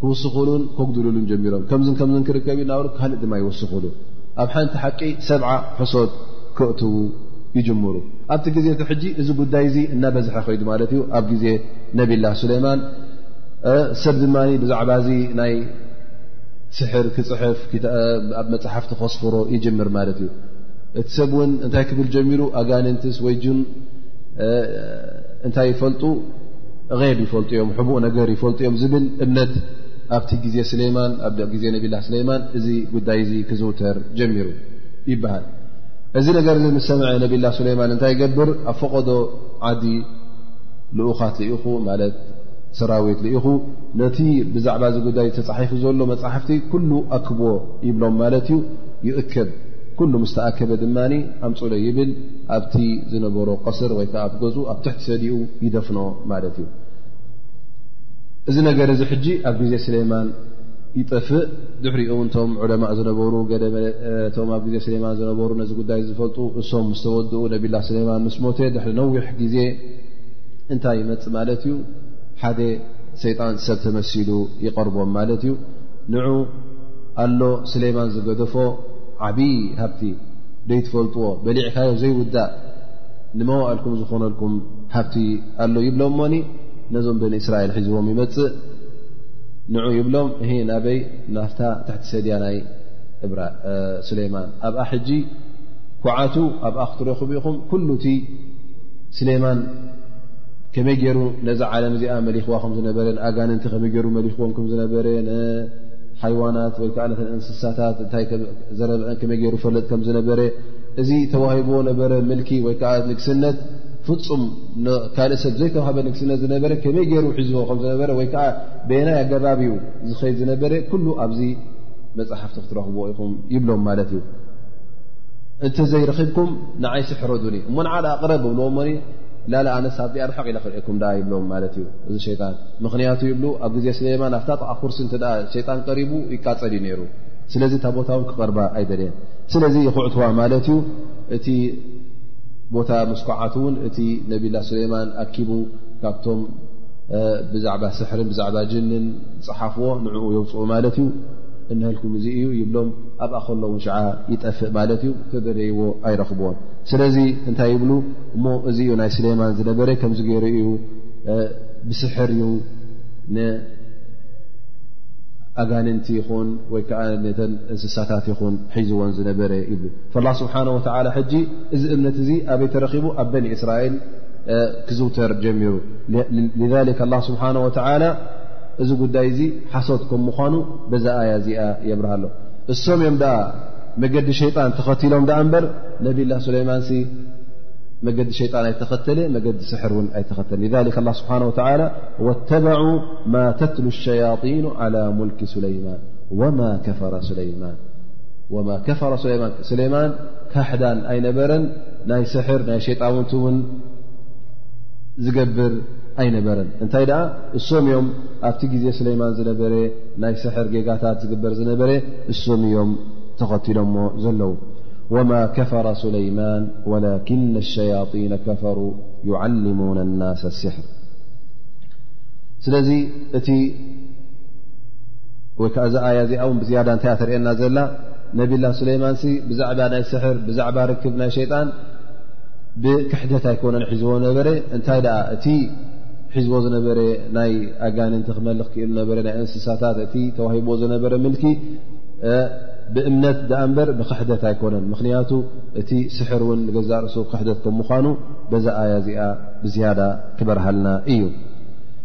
ክውስኽሉን ከጉድልሉን ጀሚሮም ከምዝን ከምዝን ክርከብ ዩ ናብሩ ካልእ ድማ ይወስኽሉ ኣብ ሓንቲ ሓቂ ሰብዓ ሕሶት ክእትዉ ይጅምሩ ኣብቲ ግዜ እቲ ሕጂ እዚ ጉዳይ እዚ እናበዝሐ ከይዱ ማለት እዩ ኣብ ግዜ ነብላ ሱለይማን ሰብ ድማ ብዛዕባ እዚ ናይ ስሕር ክፅሕፍ ኣብ መፅሓፍቲ ከስፍሮ ይጅምር ማለት እዩ እቲ ሰብ እውን እንታይ ክብል ጀሚሩ ኣጋንንትስ ወይ ን እንታይ ይፈልጡ ብ ይፈልጡ እዮም ሕቡእ ነገር ይፈልጡ እዮም ዝብል እምነት ኣብቲ ግዜ ሱለይማን ኣብ ግዜ ነብላ ሱለይማን እዚ ጉዳይ እዚ ክዝውተር ጀሚሩ ይበሃል እዚ ነገር ዚ ዝሰምዐ ነብላ ሱለይማን እንታይ ይገብር ኣብ ፈቐዶ ዓዲ ልኡኻት ልኢኹ ማለት ሰራዊት ልኢኹ ነቲ ብዛዕባ እዚ ጉዳይ ተፃሒፉ ዘሎ መፃሕፍቲ ኩሉ ኣክብዎ ይብሎም ማለት እዩ ይእከብ ኩሉ ምስ ተኣከበ ድማ ኣምፁለ ይብል ኣብቲ ዝነበሮ ቀስር ወይ ከዓ ኣብ ገዝኡ ኣብ ትሕቲ ሰዲኡ ይደፍኖ ማለት እዩ እዚ ነገር እዚ ሕጂ ኣብ ግዜ ስለይማን ይጠፍእ ድሕሪኡ ውን እቶም ዑለማእ ዝነበሩ ገደቶም ኣብ ግዜ ስሌማን ዝነበሩ ነዚ ጉዳይ ዝፈልጡ እሶም ምስ ተወድኡ ነብላ ስሌማን ምስ ሞተ ድሕሪ ነዊሕ ግዜ እንታይ ይመፅእ ማለት እዩ ሓደ ሰይጣን ሰብ ተመሲሉ ይቐርቦም ማለት እዩ ንዑ ኣሎ ስሌማን ዝገደፎ ዓብዪ ሃብቲ ዘይትፈልጥዎ በሊዕካዮ ዘይውዳእ ንመዋእልኩም ዝኾነልኩም ሃብቲ ኣሎ ይብሎሞኒ ነዞም በኒ እስራኤል ሒዝዎም ይመፅእ ንዑ ይብሎም እሂ ናበይ ናፍታ ትሕቲ ሰድያ ናይ ሱሌይማን ኣብኣ ሕጂ ኩዓቱ ኣብኣ ክትረኽቡ ኢኹም ኩሉ እቲ ስሌይማን ከመይ ገይሩ ነዛ ዓለም እዚኣ መሊኽዋ ከም ዝነበረ ንኣጋንንቲ ከመይ ገይሩ መሊኽዎም ከም ዝነበረ ንሓይዋናት ወይ ከዓ ነተን እንስሳታት እንታይ ዘረበአን ከመይ ገይሩ ፈለጥ ከም ዝነበረ እዚ ተዋሂብዎ ነበረ ምልኪ ወይ ከዓ ንግስነት ፍፁም ካልእ ሰብ ዘይተዋህበ ንግስነት ዝነበረ ከመይ ገይሩ ሒዝዎ ከም ዝነበረ ወይ ከዓ በየናይ ኣገባብ እዩ ዝኸይድ ዝነበረ ኩሉ ኣብዚ መፅሓፍቲ ክትረኽብዎ ኢኹም ይብሎም ማለት እዩ እንተዘይረኺብኩም ንዓይ ስሕረዱኒ እሞ ንዓ ኣቕረ ብብልዎ ሞኒ ላላ ኣነስ ኣብኣ ርሕቕ ኢለ ክርእኩም ዳኣ ይብሎም ማለት እዩ እዚ ሸይጣን ምኽንያቱ ይብሉ ኣብ ግዜ ስለማን ኣብታ ጥዓ ኩርሲ እተ ሸይጣን ቀሪቡ ይቃፀል እዩ ነይሩ ስለዚ እታ ቦታ እውን ክቐርባ ኣይደልየን ስለዚ ይኹዕትዋ ማለት እዩ እቲ ቦታ ምስ ኮዓት እውን እቲ ነብላ ሱለይማን ኣኪቡ ካብቶም ብዛዕባ ስሕርን ብዛዕባ ጅንን ዝፅሓፍዎ ንኡ የውፅኡ ማለት እዩ እንሀልኩም እዚ እዩ ይብሎም ኣብኣ ከሎ ውን ሸዓ ይጠፍእ ማለት እዩ ተደለይዎ ኣይረኽብዎን ስለዚ እንታይ ይብሉ እሞ እዚ እዩ ናይ ሱለይማን ዝነበረ ከምዚ ገይሩ እዩ ብስሕር እዩ ንኣጋንንቲ ይኹን ወይ ከዓ ነተን እንስሳታት ይኹን ሒዝዎን ዝነበረ ይብሉ ላ ስብሓን ወተላ ሕጂ እዚ እምነት እዚ ኣበይ ተረኪቡ ኣብ በኒ እስራኤል ክዝውተር ጀሚሩ ላ ስብሓን ወተላ እዚ ጉዳይ እዚ ሓሶት ከም ምኳኑ በዛ ኣያ እዚኣ የብርሃ ኣሎ እሶም እዮም ደኣ መገዲ ሸይጣን ተኸቲሎም ደኣ እምበር ነብላ ሱለይማን ሲ መገዲ ሸይጣን ኣይተኸተለ መገዲ ስሕር እውን ኣይተኸተለ ላ ስብሓን ወተላ ወተበዑ ማ ተትሉ ሸያጢኑ ዓላ ሙልኪ ሱለይማን ወማ ከፈረ ሱለይማን ወማ ከፈረ ሱለይማን ሱለይማን ካሕዳን ኣይነበረን ናይ ስሕር ናይ ሸጣውንቲ እውን ዝገብር ኣይነበረን እንታይ ደኣ እሶም እዮም ኣብቲ ግዜ ሱለይማን ዝነበረ ናይ ስሕር ጌጋታት ዝግበር ዝነበረ እሶም እዮም ተኸትሎሞ ዘለዉ ወማ ከፈረ ሱለይማን ወላኪነ ሸያጢነ ከፈሩ ዩዓልሙና ናስ ስሕር ስለዚ እቲ ወይ ከዓ እዛ ኣያ እዚኣ ውን ብዝያዳ እንታይ እያ ተርእየና ዘላ ነብላ ሱለይማን ሲ ብዛዕባ ናይ ስሕር ብዛዕባ ርክብ ናይ ሸይጣን ብክሕደት ኣይኮነን ሒዝዎ ነበረ እንታይ ደኣ እቲ ሒዝዎ ዝነበረ ናይ ኣጋንንቲ ክመልኽ ክኢሉ ነበረ ናይ እንስሳታት እቲ ተዋሂቦዎ ዝነበረ ምልኪ ብእምነት ደኣ እምበር ብክሕደት ኣይኮነን ምክንያቱ እቲ ስሕር እውን ንገዛእ ርእሱ ክሕደት ከም ምኳኑ በዛ ኣያ እዚኣ ብዝያዳ ክበርሃልና እዩ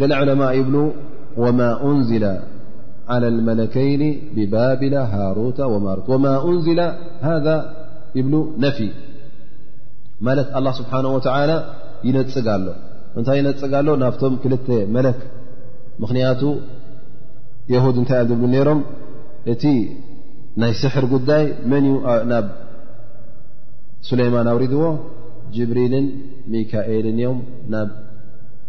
ገለ ዑለማ ይብሉ ወማ እንዝላ ዓላ ልመለከይኒ ብባብላ ሃሩታ ወማሩት ወማ እንዝላ ሃذ ይብሉ ነፊ ማለት ኣላ ስብሓን ወተላ ይነፅግ ኣሎ እንታይ ይነፅግ ኣሎ ናብቶም ክልተ መለክ ምኽንያቱ የሁድ እንታይ ኣ ዝብሉ ነይሮም እቲ ናይ ስሕር ጉዳይ መን እዩ ናብ ሱለይማን ኣውሪድዎ ጅብሪልን ሚካኤልን እዮም ናብ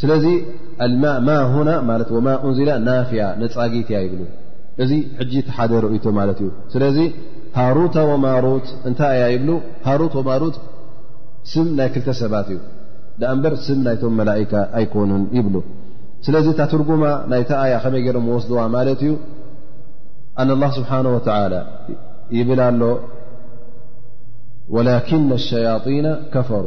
ስለዚ ማ ሁና ማለት ወማ እንዝላ ናፍያ ነፃጊት እያ ይብሉ እዚ ሕጂ ተሓደ ርእቶ ማለት እዩ ስለዚ ሃሩተ ወማሩት እንታይ እያ ይብሉ ሃሩት ወማሩት ስም ናይ ክልተ ሰባት እዩ ዳኣ እምበር ስም ናይቶም መላእካ ኣይኮኑን ይብሉ ስለዚ እታ ትርጉማ ናይታ ኣያ ከመይ ገይሮም ወስድዋ ማለት እዩ ኣን ላ ስብሓን ወተላ ይብል ኣሎ ወላኪና ሸያጢና ከፈሩ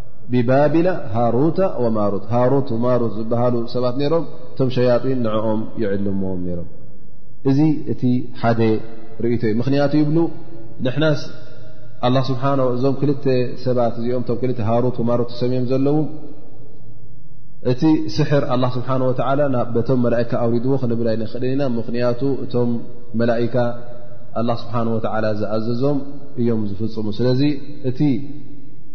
ብባቢላ ሃሩተ ወማሩት ሃሩት ማሩት ዝበሃሉ ሰባት ነይሮም እቶም ሸያጢን ንዕኦም ይዕልምዎም ነይሮም እዚ እቲ ሓደ ርእቶ እዩ ምኽንያቱ ይብሉ ንሕናስ ኣላ ስብሓ እዞም ክልተ ሰባት እዚኦም እቶም ክልተ ሃሩት ወማሩት ዝሰምዮም ዘለዉ እቲ ስሕር ኣላ ስብሓን ወተዓላ ናብ በቶም መላእካ ኣውሪድዎ ክንብል ኣይንኽእልን ኢና ምኽንያቱ እቶም መላእካ ኣላ ስብሓን ወተዓላ ዝኣዘዞም እዮም ዝፍፅሙ ስለዚ እቲ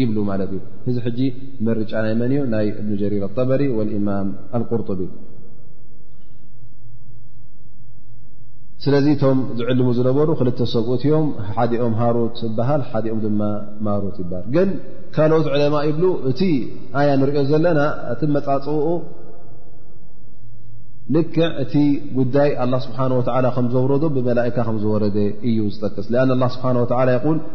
ይብሉ ማለት እዩ እዚ ሕጂ መርጫ ናይ መን እዩ ናይ እብኒ ጀሪር ኣጠበሪ ወልእማም ኣልቁርጡቢ ስለዚ እቶም ዝዕልሙ ዝነበሩ ክልተ ሰብኡት እዮም ሓዲኦም ሃሩት ይበሃል ሓዲኦም ድማ ማሩት ይበሃል ግን ካልኦት ዕለማ ይብሉ እቲ ኣያ ንሪኦ ዘለና እቲ መፃፅኡ ልክዕ እቲ ጉዳይ ኣላ ስብሓን ወላ ከምዘውረዶ ብመላእካ ከምዝወረደ እዩ ዝጠቅስ ኣን ላ ስብሓን ወላ ይል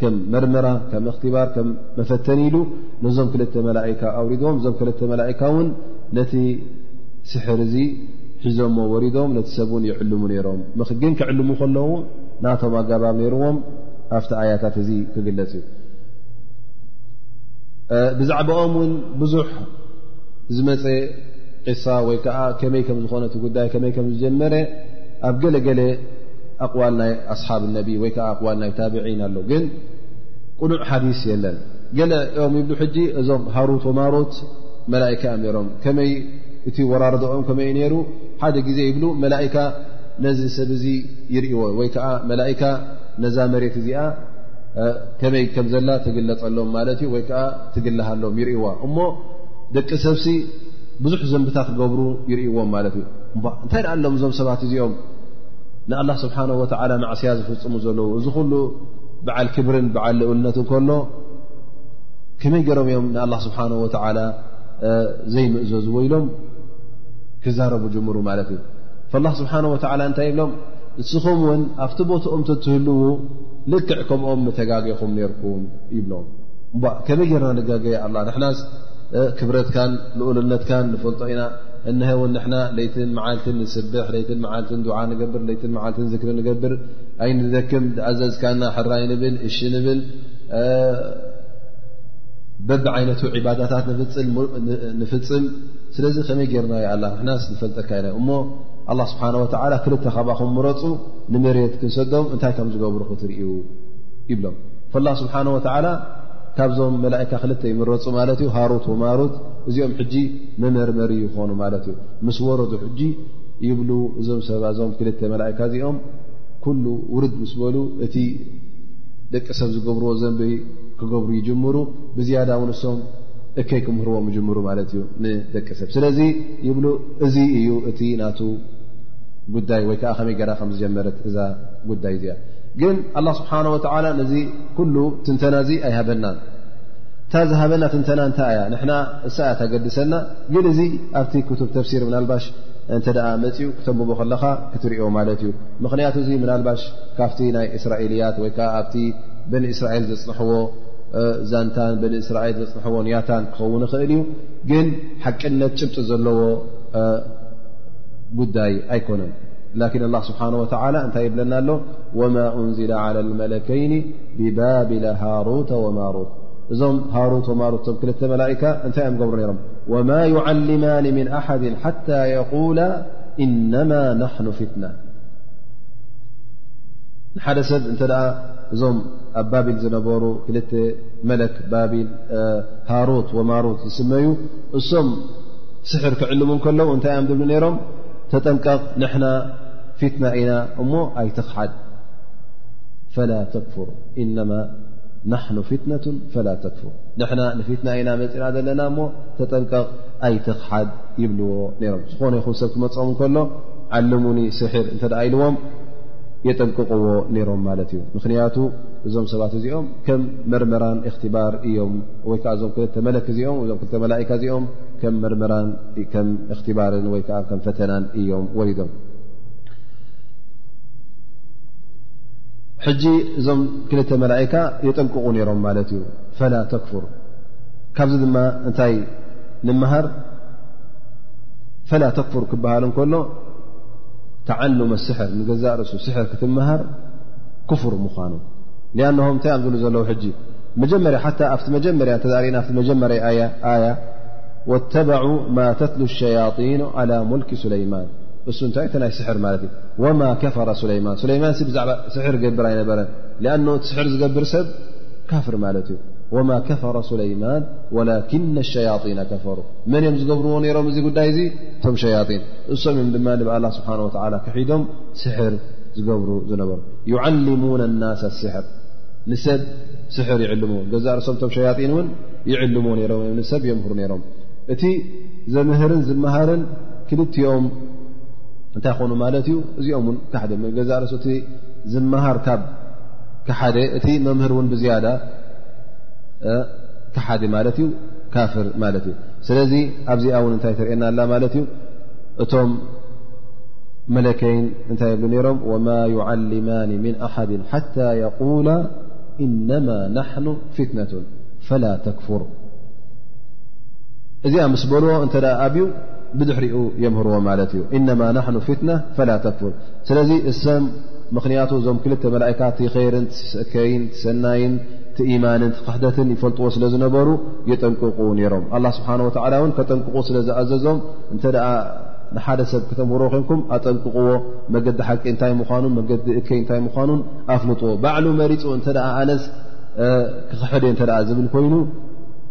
ከም መርመራ ከም እኽትባር ከም መፈተኒ ኢሉ ነዞም ክልተ መላእካ ኣውሪድዎም እዞም ክልተ መላእካ እውን ነቲ ስሕር እዚ ሒዞሞ ወሪዶም ነቲ ሰብ እውን ይዕልሙ ነይሮም ግን ክዕልሙ ከለዉ ናቶም ኣጋባብ ነይርዎም ኣብቲ ኣያታት እዚ ክግለጽ እዩ ብዛዕባኦም እውን ብዙሕ ዝመፀ ቂሳ ወይ ከዓ ከመይ ከም ዝኾነ እቲ ጉዳይ ከመይ ከም ዝጀመረ ኣብ ገለገለ ኣቕዋል ናይ ኣስሓብ ነቢ ወይ ከዓ ኣቕዋል ናይ ታብዒን ኣሎ ግን ቁኑዕ ሓዲስ የለን ገለ ኦም ይብሉ ሕጂ እዞም ሃሩት ወማሩት መላእካ እዮም ነሮም ከመይ እቲ ወራርድኦም ከመይ ዩ ነይሩ ሓደ ግዜ ይብሉ መላእካ ነዚ ሰብ እዚ ይርእዎ ወይ ከዓ መላእካ ነዛ መሬት እዚኣ ከመይ ከም ዘላ ትግለፀሎም ማለት እዩ ወይ ከዓ ትግልሃሎም ይርእዋ እሞ ደቂ ሰብሲ ብዙሕ ዘንብታ ክገብሩ ይርእዎም ማለት እዩ እንታይ ደኣ ኣሎም እዞም ሰባት እዚኦም ንኣላ ስብሓን ወተዓላ ማዕስያ ዝፍፅሙ ዘለዉ እዚ ኩሉ በዓል ክብርን በዓል ልኡልነት እንከሎ ከመይ ገይሮም እዮም ንኣላ ስብሓን ወተዓላ ዘይምእዘዝ ወ ኢሎም ክዛረቡ ጀምሩ ማለት እዩ ፈላ ስብሓን ወተዓላ እንታይ ኢሎም ንስኹም እውን ኣብቲ ቦትኦም ተትህልዉ ልክዕ ከምኦም መተጋገኹም ነርኩም ይብሎም እባ ከመይ ጌርና ንጋገ ኣላ ንሕናስ ክብረትካን ልኡልነትካን ንፈልጦ ኢና እነሀ እውን ንሕና ለይትን መዓልትን ንስብሕ ለይትን መዓልትን ድዓ ንገብር ለይትን መዓልትን ዝክሪ ንገብር ኣይንደክም ዝኣዘዝካና ሕራይ ንብል እሺ ንብል በቢ ዓይነቱ ዕባዳታት ንፍፅም ስለዚ ከመይ ጌርና ዩ ኣላ ንሕናስ ንፈልጠካ ኢና እሞ ኣላ ስብሓን ወተላ ክልተ ካባኹም ምረፁ ንመሬት ክንሰዶም እንታይ ከም ዝገብሩ ክትርእዩ ይብሎም ፈላ ስብሓን ወተዓላ ካብዞም መላእካ ክልተ ይምረፁ ማለት እዩ ሃሩት ወማሩት እዚኦም ሕጂ መመርመሪ ይኾኑ ማለት እዩ ምስ ወረዱ ሕጂ ይብሉ እዞም ሰባ እዞም ክልተ መላእካ እዚኦም ኩሉ ውርድ ምስ በሉ እቲ ደቂ ሰብ ዝገብርዎ ዘንበ ክገብሩ ይጅምሩ ብዝያዳ ውን እሶም እከይ ክምህርዎም ይጅምሩ ማለት እዩ ንደቂ ሰብ ስለዚ ይብሉ እዚ እዩ እቲ ናቱ ጉዳይ ወይ ከዓ ከመይ ገራ ከም ዝጀመረት እዛ ጉዳይ እዚኣ ግን ኣላ ስብሓን ወተላ ነዚ ኩሉ ትንተና እዚ ኣይሃበናን እታ ዝሃበና ትንተና እንታይ እያ ንሕና እሳ እያ ተገድሰና ግን እዚ ኣብቲ ክቱብ ተፍሲር ምናልባሽ እንተ መፅኡ ክተንብቦ ከለኻ ክትሪኦ ማለት እዩ ምኽንያቱ እዚ ምናልባሽ ካብቲ ናይ እስራኤልያት ወይ ከዓ ኣብቲ በኒ እስራኤል ዘፅንሕዎ ዛንታን በኒ እስራኤል ዘፅንሕዎ ንያታን ክኸውን ይኽእል እዩ ግን ሓቅነት ጭብጢ ዘለዎ ጉዳይ ኣይኮነን ላኪን ኣላ ስብሓን ወተላ እንታይ ይብለና ኣሎ ወማ እንዝላ ዓላ መለከይኒ ብባቢለ ሃሩተ ወማሩት እዞም ሃሩት ወማሩት እቶም ክልተ መላእካ እንታይ እዮም ገብሩ ነይሮም ወማ ዩዓልማኒ ምን ኣሓድ ሓታ የቁላ እነማ ናሕኑ ፍትና ንሓደ ሰብ እንተ ደኣ እዞም ኣብ ባቢል ዝነበሩ ክልተ መለክ ባቢል ሃሩት ወማሩት ዝስመዩ እሶም ስሕር ክዕልሙ ከለዉ እንታይ እዮም ዝብሉ ነይሮም ተጠንቀቕ ንሕና ፊትና ኢና እሞ ኣይትኽሓድ ፈላ ተክፍር ኢነማ ናሕኑ ፊትነቱ ፈላ ተክፍር ንሕና ንፊትና ኢና መፅና ዘለና እሞ ተጠንቀቕ ኣይትኽሓድ ይብልዎ ነይሮም ዝኾነ ይኹን ሰብ ክመፆም ከሎ ዓለሙኒ ስሒር እንተ ኢልዎም የጠንቅቕዎ ነይሮም ማለት እዩ ምኽንያቱ እዞም ሰባት እዚኦም ከም መርመራን እኽትባር እዮም ወይ ከዓ እዞም ክልተ መለክ እዚኦም እዞም ክልተ መላእካ እዚኦም ከም መርመራን ከም እኽትባርን ወይ ከዓ ከም ፈተናን እዮም ወሪዶም ሕጂ እዞም ክልተ መላእካ የጠንቅቑ ነይሮም ማለት እዩ ፈላ ተክፍር ካብዚ ድማ እንታይ ንምሃር ፈላ ተክፍር ክበሃል እንከሎ ተዓሉመ ስሕር ንገዛእ ርእሱ ስሕር ክትምሃር ክፍር ምዃኑ ኣንሆም እንታይ ኣብ ዝብሉ ዘለዉ ሕጂ መጀመርያ ሓታ ኣብቲ መጀመርያ እተርእና ብ መጀመርያ ኣያ ወተበዑ ማ ተትሉ ሸያጢኑ ዓላ ሙልኪ ሱለይማን እሱ እንታይ እቲ ናይ ስሕር ማለት እዩ ወማ ከፈረ ሱለይማን ሱለይማን ብዛዕባ ስሕር ገብር ኣይነበረን ኣን እቲ ስሕር ዝገብር ሰብ ካፍር ማለት እዩ ወማ ከፈረ ሱለይማን ወላኪና ሸያጢና ከፈሩ መን እዮም ዝገብርዎ ነይሮም እዚ ጉዳይ እዚ እቶም ሸያጢን እሶም እዮም ድማ ብኣላ ስብሓን ወተላ ክሒዶም ስሕር ዝገብሩ ዝነበሩ ዩዓልሙና ናስ ስሕር ንሰብ ስሕር ይዕልሙ ገዛ ርእሶም እቶም ሸያጢን እውን ይዕልሙ ነይሮም እዮ ንሰብ የምህሩ ነይሮም እቲ ዘምህርን ዝመሃርን ክልትኦም እንታይ ኮኑ ማለት እዩ እዚኦም ውን ካደ ገዛ ርእሱ እቲ ዝመሃር ካብ ክሓደ እቲ መምህር እውን ብዝያዳ ክሓደ ማለት እዩ ካፍር ማለት እዩ ስለዚ ኣብዚኣ እውን እንታይ ተርእየና ኣላ ማለት እዩ እቶም መለከይን እንታይ የብሉ ነይሮም ወማ ዩዓልማኒ ምን ኣሓድ ሓታ የቁላ እነማ ናሕኑ ፊትነቱን ፈላ ተክፉር እዚኣ ምስ በልዎ እንተ ኣብዩ ብድሕሪኡ የምህርዎ ማለት እዩ እነማ ናኑ ፍትና ፈላ ተክፍር ስለዚ እሰም ምኽንያቱ እዞም ክልተ መላእካ ትይርን ሰከይን ሰናይን ትኢማንን ትክሕደትን ይፈልጥዎ ስለ ዝነበሩ የጠንቅቁ ነይሮም ኣላ ስብሓን ወላ እውን ከጠንቅቁ ስለ ዝኣዘዞም እንተ ንሓደ ሰብ ክተምህሮ ኮንኩም ኣጠንቅቅዎ መገዲ ሓቂ እንታይ ምኳኑን መገዲ እከይ እንታይ ምኳኑን ኣፍልጥዎ ባዕሉ መሪፁ እተ ኣነስ ክክሕደ እተ ዝብል ኮይኑ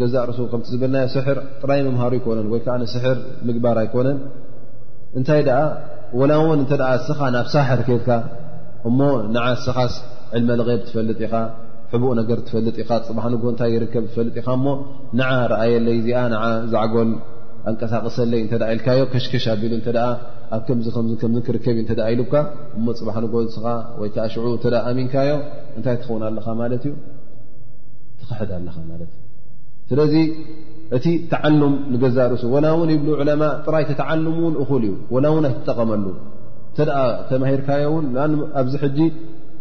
ገዛእ ርእሱ ከምቲ ዝበልናዮ ስሕር ጥራይ ምምሃሩ ኣይኮነን ወይ ከዓ ስሕር ምግባር ኣይኮነን እንታይ ደኣ ወላ እውን እተ እስኻ ናብ ሳሕር ከልካ እሞ ንዓ እስኻስ ዕልመ ልቕብ ትፈልጥ ኢኻ ሕቡእ ነገር ትፈልጥ ኢኻ ፅባሕ ንግ እንታይ ይርከብ ትፈልጥ ኢኻ እሞ ንዓ ረኣየለይ እዚኣ ን ዛዕጎል ኣንቀሳቅሰለይ እተ ኢልካዮ ከሽከሽ ኣቢሉ እተ ኣብ ከምዚ ከ ከምዚ ክርከብ እተ ኢሉካ እሞ ፅባሕ ንጎ እስኻ ወይከዓ ሽዑ እተ ኣሚንካዮ እንታይ ትኸውን ኣለኻ ማለት እዩ ትኽሕድ ኣለኻ ማለት እዩ ስለዚ እቲ ተዓሉም ንገዛእ ርእሱ ወላ እውን ይብሉ ዕለማ ጥራይ ተተዓሉም እውን እኹል እዩ ወላ እውን ኣይትጠቐመሉ እንተ ተማሂርካዮ እውን ኣብዚ ሕጂ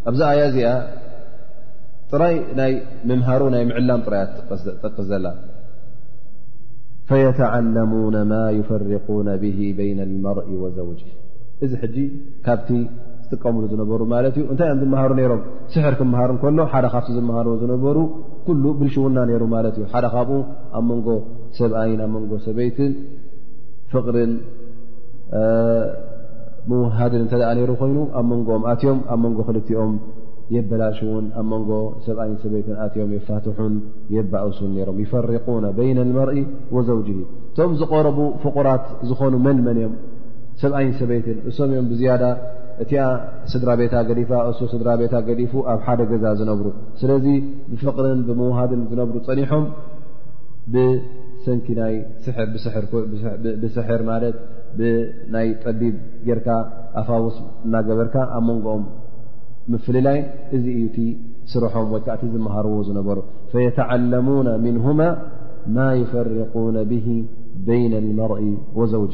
ኣብዚ ኣያ እዚኣ ጥራይ ናይ ምምሃሩ ናይ ምዕላም ጥራይ እያ ትጠቅስ ዘላ ፈየተዓለሙነ ማ ይፈርቁነ ብ በይና ልመርኢ ወዘውጅ እዚ ሕጂ ካብቲ ዝጥቀምሉ ዝነበሩ ማለት እዩ እንታይ እዮም ዝመሃሩ ነይሮም ስሕር ክምሃር እንከሎ ሓደ ካብቲ ዝመሃርዎ ዝነበሩ ኩሉ ብልሽውና ነይሩ ማለት እዩ ሓደ ካብኡ ኣብ መንጎ ሰብኣይን ኣብ መንጎ ሰበይትን ፍቕርን ምውሃድን እንተ ነይሩ ኮይኑ ኣብ መንጎኦም ኣትዮም ኣብ መንጎ ክልቲኦም የበላሽውን ኣብ መንጎ ሰብኣይን ሰበይትን ኣትዮም የፋትሑን የባእሱን ነይሮም ይፈርቁነ በይነ ልመርኢ ወዘውጅ እቶም ዝቐረቡ ፍቑራት ዝኾኑ መን መን እዮም ሰብኣይን ሰበይትን እሶም እዮም ብዝያዳ እቲኣ ስድራ ቤታ ገዲፋ እሱ ስድራ ቤታ ገዲፉ ኣብ ሓደ ገዛ ዝነብሩ ስለዚ ብፍቕርን ብምውሃድን ዝነብሩ ፀኒሖም ብሰንኪ ናይ ስብስሕር ማለት ብናይ ጠቢብ ጌርካ ኣፋውስ እናገበርካ ኣብ መንጎኦም ምፍልላይ እዚ እዩ እቲ ስርሖም ወይ ከዓእቲ ዝመሃርዎ ዝነበሩ ፈየተዓለሙና ምንሁማ ማ ይፈርቁነ ብሂ በይነ ልመርኢ ወዘውጅ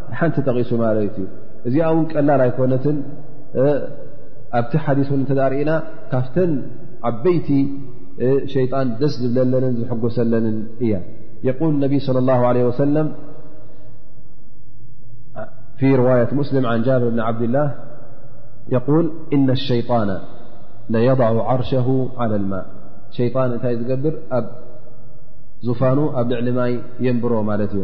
ሓንቲ ጠቒሱ ማለት እዩ እዚኣ እውን ቀላል ኣይኮነትን ኣብቲ ሓዲስ እውን እተ ርእና ካብተን ዓበይቲ ሸይጣን ደስ ዝብለለንን ዝሕጎሰለንን እያ የል ነቢ صለ ላ ለ ወሰለም ፊ ርዋያት ሙስሊም ን ጃብር ብን ዓብድላ የል እነ ሸይጣና ለየضዑ ዓርሸ ዓላ ልማእ ሸይጣን እንታይ ዝገብር ኣብ ዙፋኑ ኣብ ልዕሊ ማይ የንብሮ ማለት እዩ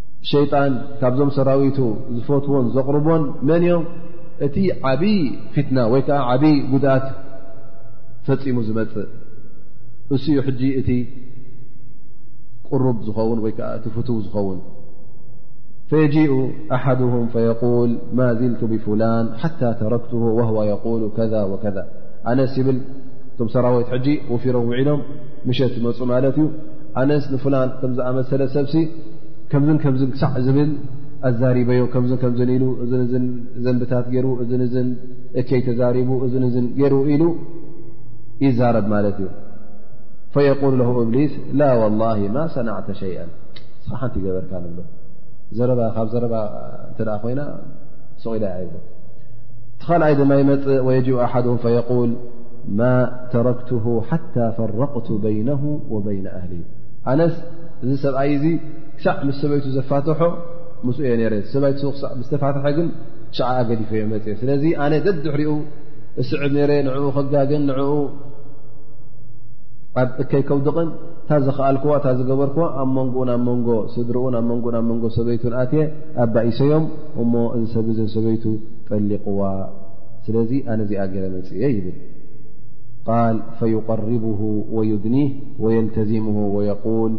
ሸይጣን ካብዞም ሰራዊቱ ዝፈትዎን ዘቕርቦን መን እዮም እቲ ዓብዪ ፊትና ወይ ከዓ ዓብዪ ጉድኣት ፈፂሙ ዝመፅእ እሱ ዩ ሕጂ እቲ ቅሩብ ዝኸውን ወይ ከዓ እቲ ፍትው ዝኸውን ፈየጂኡ ኣሓድም ፈየቁል ማ ዝልቱ ብፍላን ሓታ ተረክት ወህዋ የቁሉ ከዛ ወከዛ ኣነስ ይብል እቶም ሰራዊት ሕጂ ወፊሮም ውዒሎም ምሸት መፁ ማለት እዩ ኣነስ ንፍላን ከምዝኣመሰለ ሰብሲ ከምዝን ከምዝ ክሳዕ ዝብል ኣዛሪበዮ ከምዝ ከምዝ ኢሉ እዚ ን ዘንብታት ገይሩ እዚ ን እከይ ተዛሪቡ እዚ ን ገይሩ ኢሉ ይዛረብ ማለት እዩ ፈየቁል ለ እብሊስ ላ ላ ማ ሰናዕተ ሸይአ ስኻ ሓንቲ ገበርካ ንብሎ ዘረባ ካብ ዘረባ እተ ኮይና ሰቂዳ ያ ይብ እቲ ካልኣይ ድማ ይመፅእ ወየጅ ኣሓድ ፈየል ማ ተረክት ሓታ ፈረቅቱ በይነ ወበይነ ኣህሊ እዚ ሰብኣይ እዚ ክሳዕ ምስ ሰበይቱ ዘፋትሖ ምስ እየ ነረ ሰብይቱ ዝተፋትሐ ግን ሸዓ ኣገዲፈ ዮ መፅ ስለዚ ኣነ ደድሕሪኡ እስዕብ ነረ ንዕኡ ከጋግን ንኡ ኣብ እከይ ከውድቕን እታ ዝኸኣልክዋ እታ ዝገበርክዋ ኣብ መንጎኡን ኣብ መንጎ ስድርኡን ኣብ መንጎኡን ኣብ መንጎ ሰበይቱን ኣትየ ኣባኢሰዮም እሞ እዚ ሰብ እዘን ሰበይቱ ጠሊቕዋ ስለዚ ኣነ እዚኣ ገረ መፅእየ ይብል ቃል ፈዩቀርቡ ወዩድኒህ ወየልተዚምሁ ወየቁል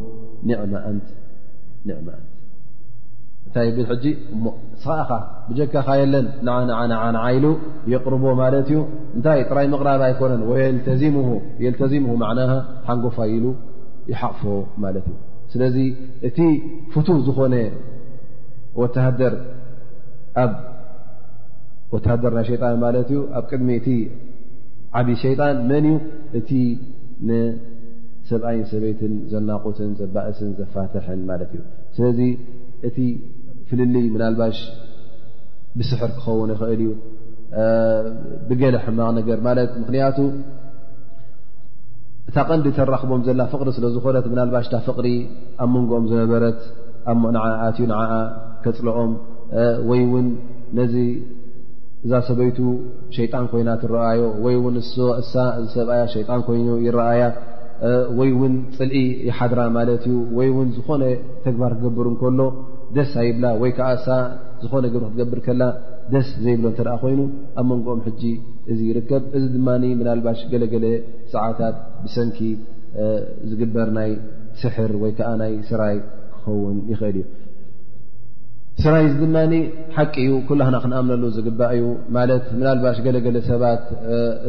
ኒዕማ ኣንት ኒዕማ ኣንት እንታይ ብል ሕጂ እሞ ስኻእኻ ብጀካኻ የለን ንዓ ንዓ ንዓ ንዓ ኢሉ የቕርቦ ማለት እዩ እንታይ ጥራይ ምቕራብ ኣይኮነን ወየልተዚምሁ የልተዚምሁ ማዕናሃ ሓንጎፋ ኢሉ ይሓቕፎ ማለት እዩ ስለዚ እቲ ፍቱ ዝኾነ ወተሃደር ኣብ ወተሃደር ናይ ሸይጣን ማለት እዩ ኣብ ቅድሚ እቲ ዓብዪ ሸይጣን መን እዩ እቲ ንሰብኣይን ሰበይትን ዘናቁትን ዘባእስን ዘፋትሐን ማለት እዩ ስለዚ እቲ ፍልልይ ምናልባሽ ብስሕር ክኸውን ይኽእል እዩ ብገለ ሕማቕ ነገር ማለት ምክንያቱ እታ ቀንዲ ተራኽቦም ዘላ ፍቕሪ ስለ ዝኾነት ምናልባሽ እታ ፍቕሪ ኣብ መንጎኦም ዝነበረት ኣ ንዓ ኣትዩ ንዓኣ ከፅልኦም ወይ እውን ነዚ እዛ ሰበይቱ ሸይጣን ኮይና ትረኣዮ ወይ ውን እሳ እዚ ሰብኣያ ሸይጣን ኮይኑ ይረኣያ ወይ ውን ፅልኢ ይሓድራ ማለት እዩ ወይ ውን ዝኾነ ተግባር ክገብር እንከሎ ደስ ኣይብላ ወይ ከዓ እሳ ዝኾነ ግብሪ ክትገብር ከላ ደስ ዘይብሎ እተ ኮይኑ ኣብ መንጎኦም ሕጂ እዚ ይርከብ እዚ ድማ ምናልባሽ ገለገለ ሰዓታት ብሰንኪ ዝግበር ናይ ስሕር ወይ ከዓ ናይ ስራይ ክኸውን ይኽእል እዩ ስራይ እዚ ድማ ሓቂ እዩ ኩላህና ክንኣምነሉ ዝግባእ እዩ ማለት ምናልባሽ ገለገለ ሰባት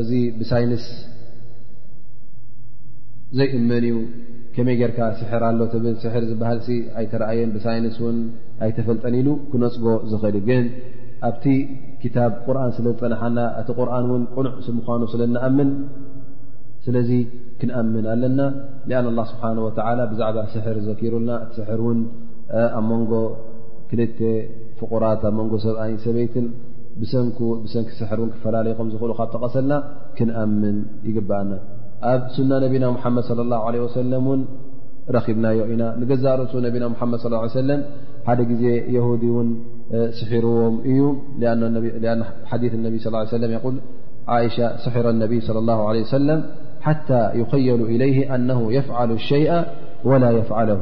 እዚ ብሳይንስ ዘይእመን እዩ ከመይ ጌርካ ስሕር ኣሎ ትብል ስሕር ዝበሃል ኣይተረኣየን ብሳይንስ እውን ኣይተፈልጠን ኢሉ ክነፅጎ ዝኽእል እዩ ግን ኣብቲ ክታብ ቁርን ስለ ዝፀናሓና እቲ ቁርን እውን ቁኑዕ ምኳኑ ስለ ንኣምን ስለዚ ክንኣምን ኣለና ኣ ስብሓ ወላ ብዛዕባ ስሕር ዘኪሩልና እቲ ስሕር እውን ኣብ መንጎ ክልተ ፍቑራት ኣብ መንጎ ሰብኣይን ሰበይትን ብሰንኪ ስሕር ን ክፈላለዩ ከም ዝኽእሉ ካብ ጠቐሰልና ክንኣምን ይግብኣና ኣብ ሱና ነቢና ሙሓመድ ለ ላ ለ ወሰለም እውን ረኺብናዮ ኢና ንገዛ ርእሱ ነቢና ሓመድ ስ ሰለም ሓደ ግዜ የሁዲ እውን ስሒርዎም እዩ ሓዲ ነቢ ስ ሰለ ል ይሻ ስሕረ ነቢይ ለ ላ ለ ሰለም ሓታ ይኸየሉ ኢለይ ኣነ የፍዓሉ ሸይኣ ወላ የፍዓለሁ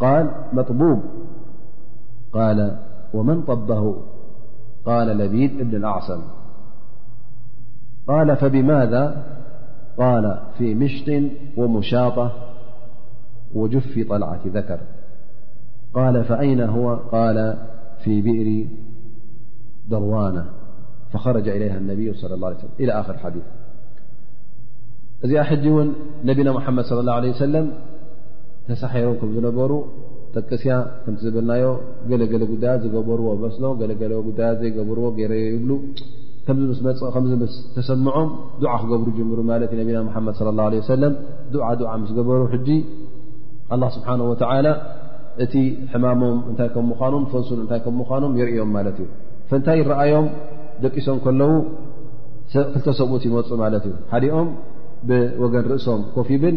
قال مطبوب قال ومن طبه قال لبيذ ابن الأعصم قال فبماذا قال في مشط ومشاطة وجف طلعة ذكر قال فأين هو قال في بئر دروانة فخرج إليها النبي صلى الله عليه وسلم إلى آخر حديث ذ أحون نبينا محمد صلى الله عليه وسلم ተሳሒሮም ከም ዝነበሩ ጠቅስያ ከምቲ ዝበልናዮ ገለገለ ጉዳያት ዝገበርዎ መስሎ ገለገለ ጉዳያት ዘይገብርዎ ገይረዮ ይብሉ ከምዚ ምስ መፅ ከምዚ ምስ ተሰምዖም ዱዓ ክገብሩ ጀምሩ ማለት ዩ ነቢና ሓመድ ለ ላ ለ ሰለም ዱዓ ዱዓ ምስ ገበሩ ሕጂ ኣላ ስብሓን ወተላ እቲ ሕማሞም እንታይ ከም ምዃኑን ፈሱን እንታይ ከም ምዃኖም የርእዮም ማለት እዩ ፈንታይ ይረኣዮም ደቂሶም ከለዉ ክልተ ሰብኡት ይመፁ ማለት እዩ ሓዲኦም ብወገን ርእሶም ኮፍ ይብል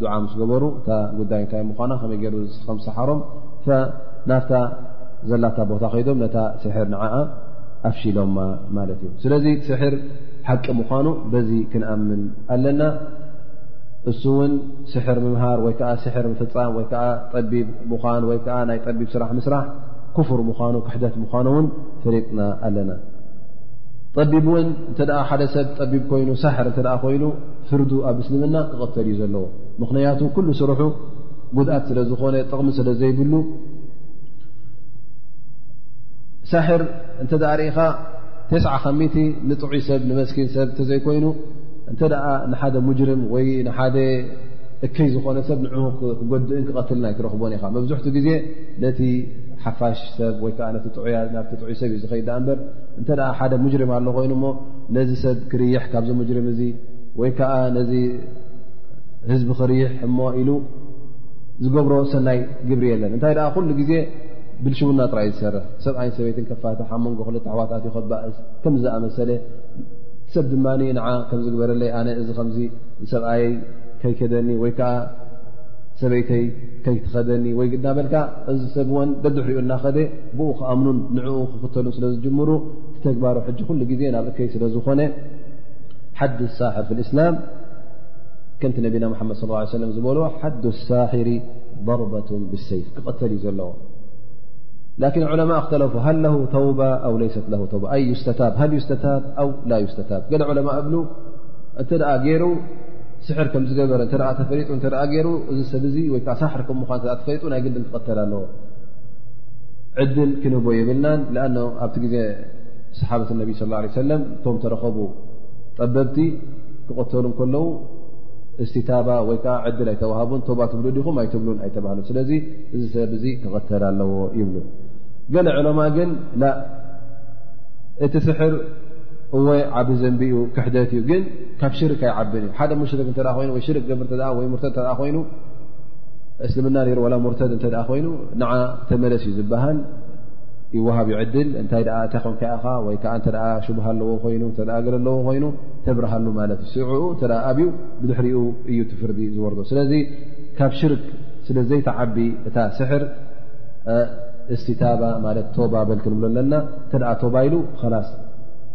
ዱዓ ምስ ገበሩ እታ ጉዳይ እንታይ ምኳና ከመይ ገይሩ ከም ዝሰሓሮም ናፍታ ዘላታ ቦታ ከይዶም ነታ ስሕር ንዓኣ ኣፍሺሎማ ማለት እዩ ስለዚ ስሕር ሓቂ ምኳኑ በዚ ክንኣምን ኣለና እሱ እውን ስሕር ምምሃር ወይከዓ ስሕር ምፍፃም ወይከዓ ጠቢብ ምዃን ወይከዓ ናይ ጠቢብ ስራሕ ምስራሕ ክፉር ምኳኑ ክሕደት ምኳኑ እውን ፈሪጥና ኣለና ጠቢብ እውን እተ ሓደ ሰብ ጠቢብ ኮይኑ ሳሕር እተ ኮይኑ ፍርዱ ኣብ እስልምና ክቐተል እዩ ዘለዎ ምኽንያቱ ኩሉ ስርሑ ጉድኣት ስለ ዝኾነ ጥቕሚ ስለ ዘይብሉ ሳሕር እንተ ርኢኻ ቴስ ካብ ሚቲ ንጥዑይ ሰብ ንመስኪን ሰብ እተዘይኮይኑ እንተ ንሓደ ሙጅርም ወይ ንሓደ እከይ ዝኾነ ሰብ ንዑ ክጎድእን ክቐትልን ኣይትረኽቦን ኢኻ መብዝሕቲ ግዜ ነቲ ሓፋሽ ሰብ ወይከዓ ነቲ ጥዑያ ናብቲ ጥዑይ ሰብ እዩ ዝኸይድ ዳኣ እምበር እንተ ሓደ ሙጅርም ኣሎ ኮይኑ ሞ ነዚ ሰብ ክርይሕ ካብዚ ሙጅርም እዚ ወይ ከዓ ነዚ ህዝቢ ክርይሕ እሞ ኢሉ ዝገብሮ ሰናይ ግብሪ የለን እንታይ ደኣ ኩሉ ግዜ ብልሽውና ጥራይ ዝሰርሕ ሰብኣይን ሰበይትን ከፋትሕ ኣብ መንጎ ክልተ ኣሕዋታት ዩ ከባእስ ከም ዝኣመሰለ ሰብ ድማ ንዓ ከም ዝግበረለይ ኣነ እዚ ከምዚ ሰብኣየይ ከይከደኒ ወይ ከዓ ሰበይተይ ከይትኸደኒ ወይ ግድና በልካ እዚ ሰብ ወን ደድሕሪኡ እናኸደ ብኡ ክኣምኑን ንዕኡ ክኽተሉን ስለ ዝጅምሩ ተግባሩ ሕጂ ኩሉ ግዜ ናብ እከይ ስለ ዝኾነ ሓዲ ሳሕር ፍ እስላም ከምቲ ነቢና ሓመድ ص ሰለ ዝበልዎ ሓዱ ሳሕሪ ضርበት ብሰይፍ ክቐተል እዩ ዘለዎ ላኪን ዑለማ ክተለፉ ሃል ለ ተውባ ኣው ለይሰት ለ ተባ ኣይ ዩስተታብ ሃል ዩስተታብ ኣው ላ ዩስተታብ ገለ ዑለማ እብሉ እንተ ገይሩ ስሕር ከም ዝገበረ እተ ተፈሪጡ እተ ገይሩ እዚ ሰብ እዚ ወይከዓ ሳሕር ከም ምኳን ተፈሪጡ ናይ ግድን ክቐተል ኣለዎ ዕድል ክንህቦ የብልናን ኣ ኣብቲ ግዜ ሰሓበት ነቢ ስ ላ ሰለም እቶም ተረኸቡ ጠበብቲ ክቐተሉ ከለዉ እስቲታባ ወይ ከዓ ዕድል ኣይተዋሃቡን ቶባ ትብሉ ዲኹም ኣይትብሉን ኣይተባህሉ ስለዚ እዚ ሰብ እዚ ክቐተል ኣለዎ ይብሉ ገለ ዕለማ ግን ላ እቲ ስሕር እወ ዓብ ዘንቢ ዩ ክሕደት እዩ ግን ካብ ሽርክ ኣይዓብን እዩ ሓደ ሙሽርክ እተ ኮይኑ ወይ ሽርክ ገብር ወይ ሙርተድ እተ ኮይኑ እስልምና ሩ ዋላ ሙርተድ እተ ኮይኑ ንዓ ተመለስ እዩ ዝበሃል ይወሃብ ይዕድል እንታይ እታይ ኮንካ ኢኻ ወይ ከዓ እተ ሽቡሃ ኣለዎ ኮይኑ እተ ገለ ኣለዎ ኮይኑ ተብርሃሉ ማለት እዩ ስዑኡ እተ ኣብዩ ብድሕሪኡ እዩ ትፍርዲ ዝወርዶ ስለዚ ካብ ሽርክ ስለ ዘይተዓቢ እታ ስሕር እስቲታባ ማለት ቶባ በል ክንብሎ ኣለና እተ ቶባ ኢሉ ላስ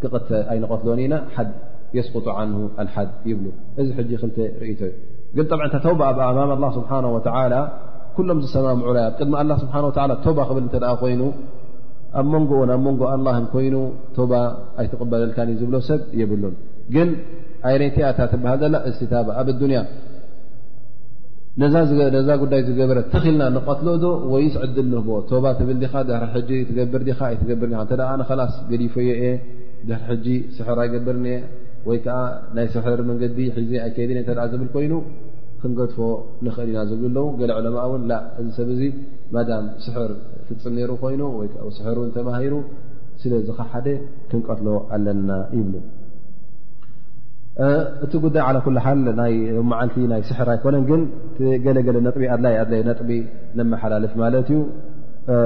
ክቕተ ኣይንቐትሎን ኢና ሓድ የስቁጡ ዓንሁ ኣልሓድ ይብሉ እዚ ሕጂ ክልተ ርእቶ እዩ ግን ጠብ እተ ተባ ኣብ ኣማም ላ ስብሓን ወተላ ኩሎም ዝሰማምዑናዮ ኣብ ቅድሚ ኣላ ስብሓን ወላ ቶባ ክብል እተ ኮይኑ ኣብ መንጎኡን ኣብ መንጎ ኣላን ኮይኑ ቶባ ኣይትቕበለልካን እዩ ዝብሎ ሰብ የብሉን ግን ኣይነይቲያታ ትበሃል ዘላ እስቲታባ ኣብ ኣዱንያ ነዛ ጉዳይ ዝገበረ ተኺልና ንቐትሎ ዶ ወይስ ዕድል ንህቦ ቶባ ትብል ዲኻ ድሕሪ ሕጂ ትገብር ዲኻ ኣይትገብር ዲኻ እተ ኣነ ከላስ ገዲፈዮ እየ ድሕሪ ሕጂ ስሕር ኣይገብርን እየ ወይ ከዓ ናይ ስሕር መንገዲ ሒዘ ኣይከይድን እየ እተ ዝብል ኮይኑ ክንገድፎ ንኽእል ኢና ዝብሉ ኣለዉ ገለ ዕለማኣ እውን ላ እዚ ሰብ እዚ ማዳም ስሕር ፍፅም ነይሩ ኮይኑ ወይ ዓ ስሕር እውን ተማሂሩ ስለ ዝኸሓደ ክንቀትሎ ኣለና ይብሉ እቲ ጉዳይ ዓላ ኩሉ ሓል ናይ መዓልቲ ናይ ስሕር ኣይኮነን ግን ገለገለ ነጥቢ ኣድላይ ኣድላይ ነጥቢ ነመሓላልፍ ማለት እዩ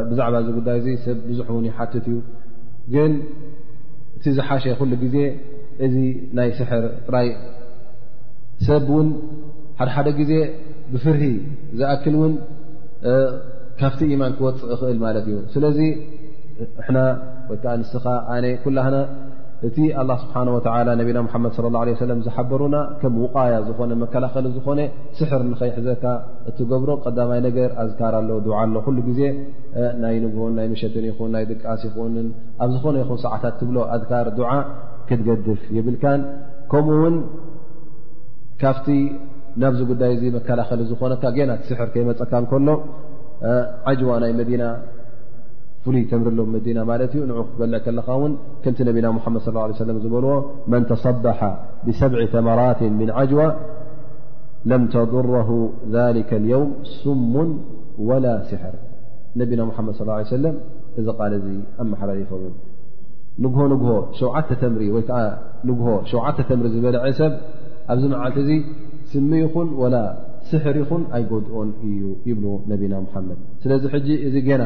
ብዛዕባ እዚ ጉዳይ እዚ ሰብ ብዙሕ እውን ይሓትት እዩ ግን እቲ ዝሓሸ ኩሉ ግዜ እዚ ናይ ስሕር ጥራይ ሰብ እውን ሓደሓደ ግዜ ብፍርሂ ዝኣክል እውን ካብቲ ኢማን ክወፅእ እኽእል ማለት እዩ ስለዚ ሕና ወይ ከዓ ንስኻ ኣነ ኩላህና እቲ ኣላ ስብሓን ወተላ ነቢና ሓመድ ለ ላ ሰለም ዝሓበሩና ከም ውቃያ ዝኾነ መከላኸሊ ዝኾነ ስሕር ንኸይሕዘካ እትገብሮ ቀዳማይ ነገር ኣዝካር ኣሎ ድዓ ኣሎ ኩሉ ግዜ ናይ ንግሆን ናይ ምሸትን ይኹን ናይ ድቃስ ይኹንን ኣብ ዝኾነ ይኹን ሰዓታት ትብሎ ኣዝካር ድዓ ክትገድፍ የብልካን ከምኡ ውን ካብቲ ናብዚ ጉዳይ እዚ መከላኸሊ ዝኾነካ ገና ቲ ስሕር ከይመፀካ ከሎ ዓጅዋ ናይ መዲና ፍሉይ ተምርሎ መዲና ማለት እዩ ን ክትበልዕ ከለኻ ውን ከምቲ ነቢና ሙሓመድ ስ ለ ሰለም ዝበልዎ መን ተሰበሓ ብሰብ ተመራት ምን ዓጅዋ ለም ተضረ ሊከ የውም ስሙን ወላ ስሕር ነቢና ሓመድ ص ሰለም እዚ ቃል እዚ ኣመሓላሊፎም ንግሆ ንግሆ ሸተ ተምሪ ወይዓ ንግሆ ሸተ ተምሪ ዝበልዐ ሰብ ኣብዚ መዓልቲ እዚ ስሚ ይኹን ወላ ስሕር ይኹን ኣይጎድኦን እዩ ይብሉ ነቢና ሙሓመድ ስለዚ ሕጂ እዚ ገና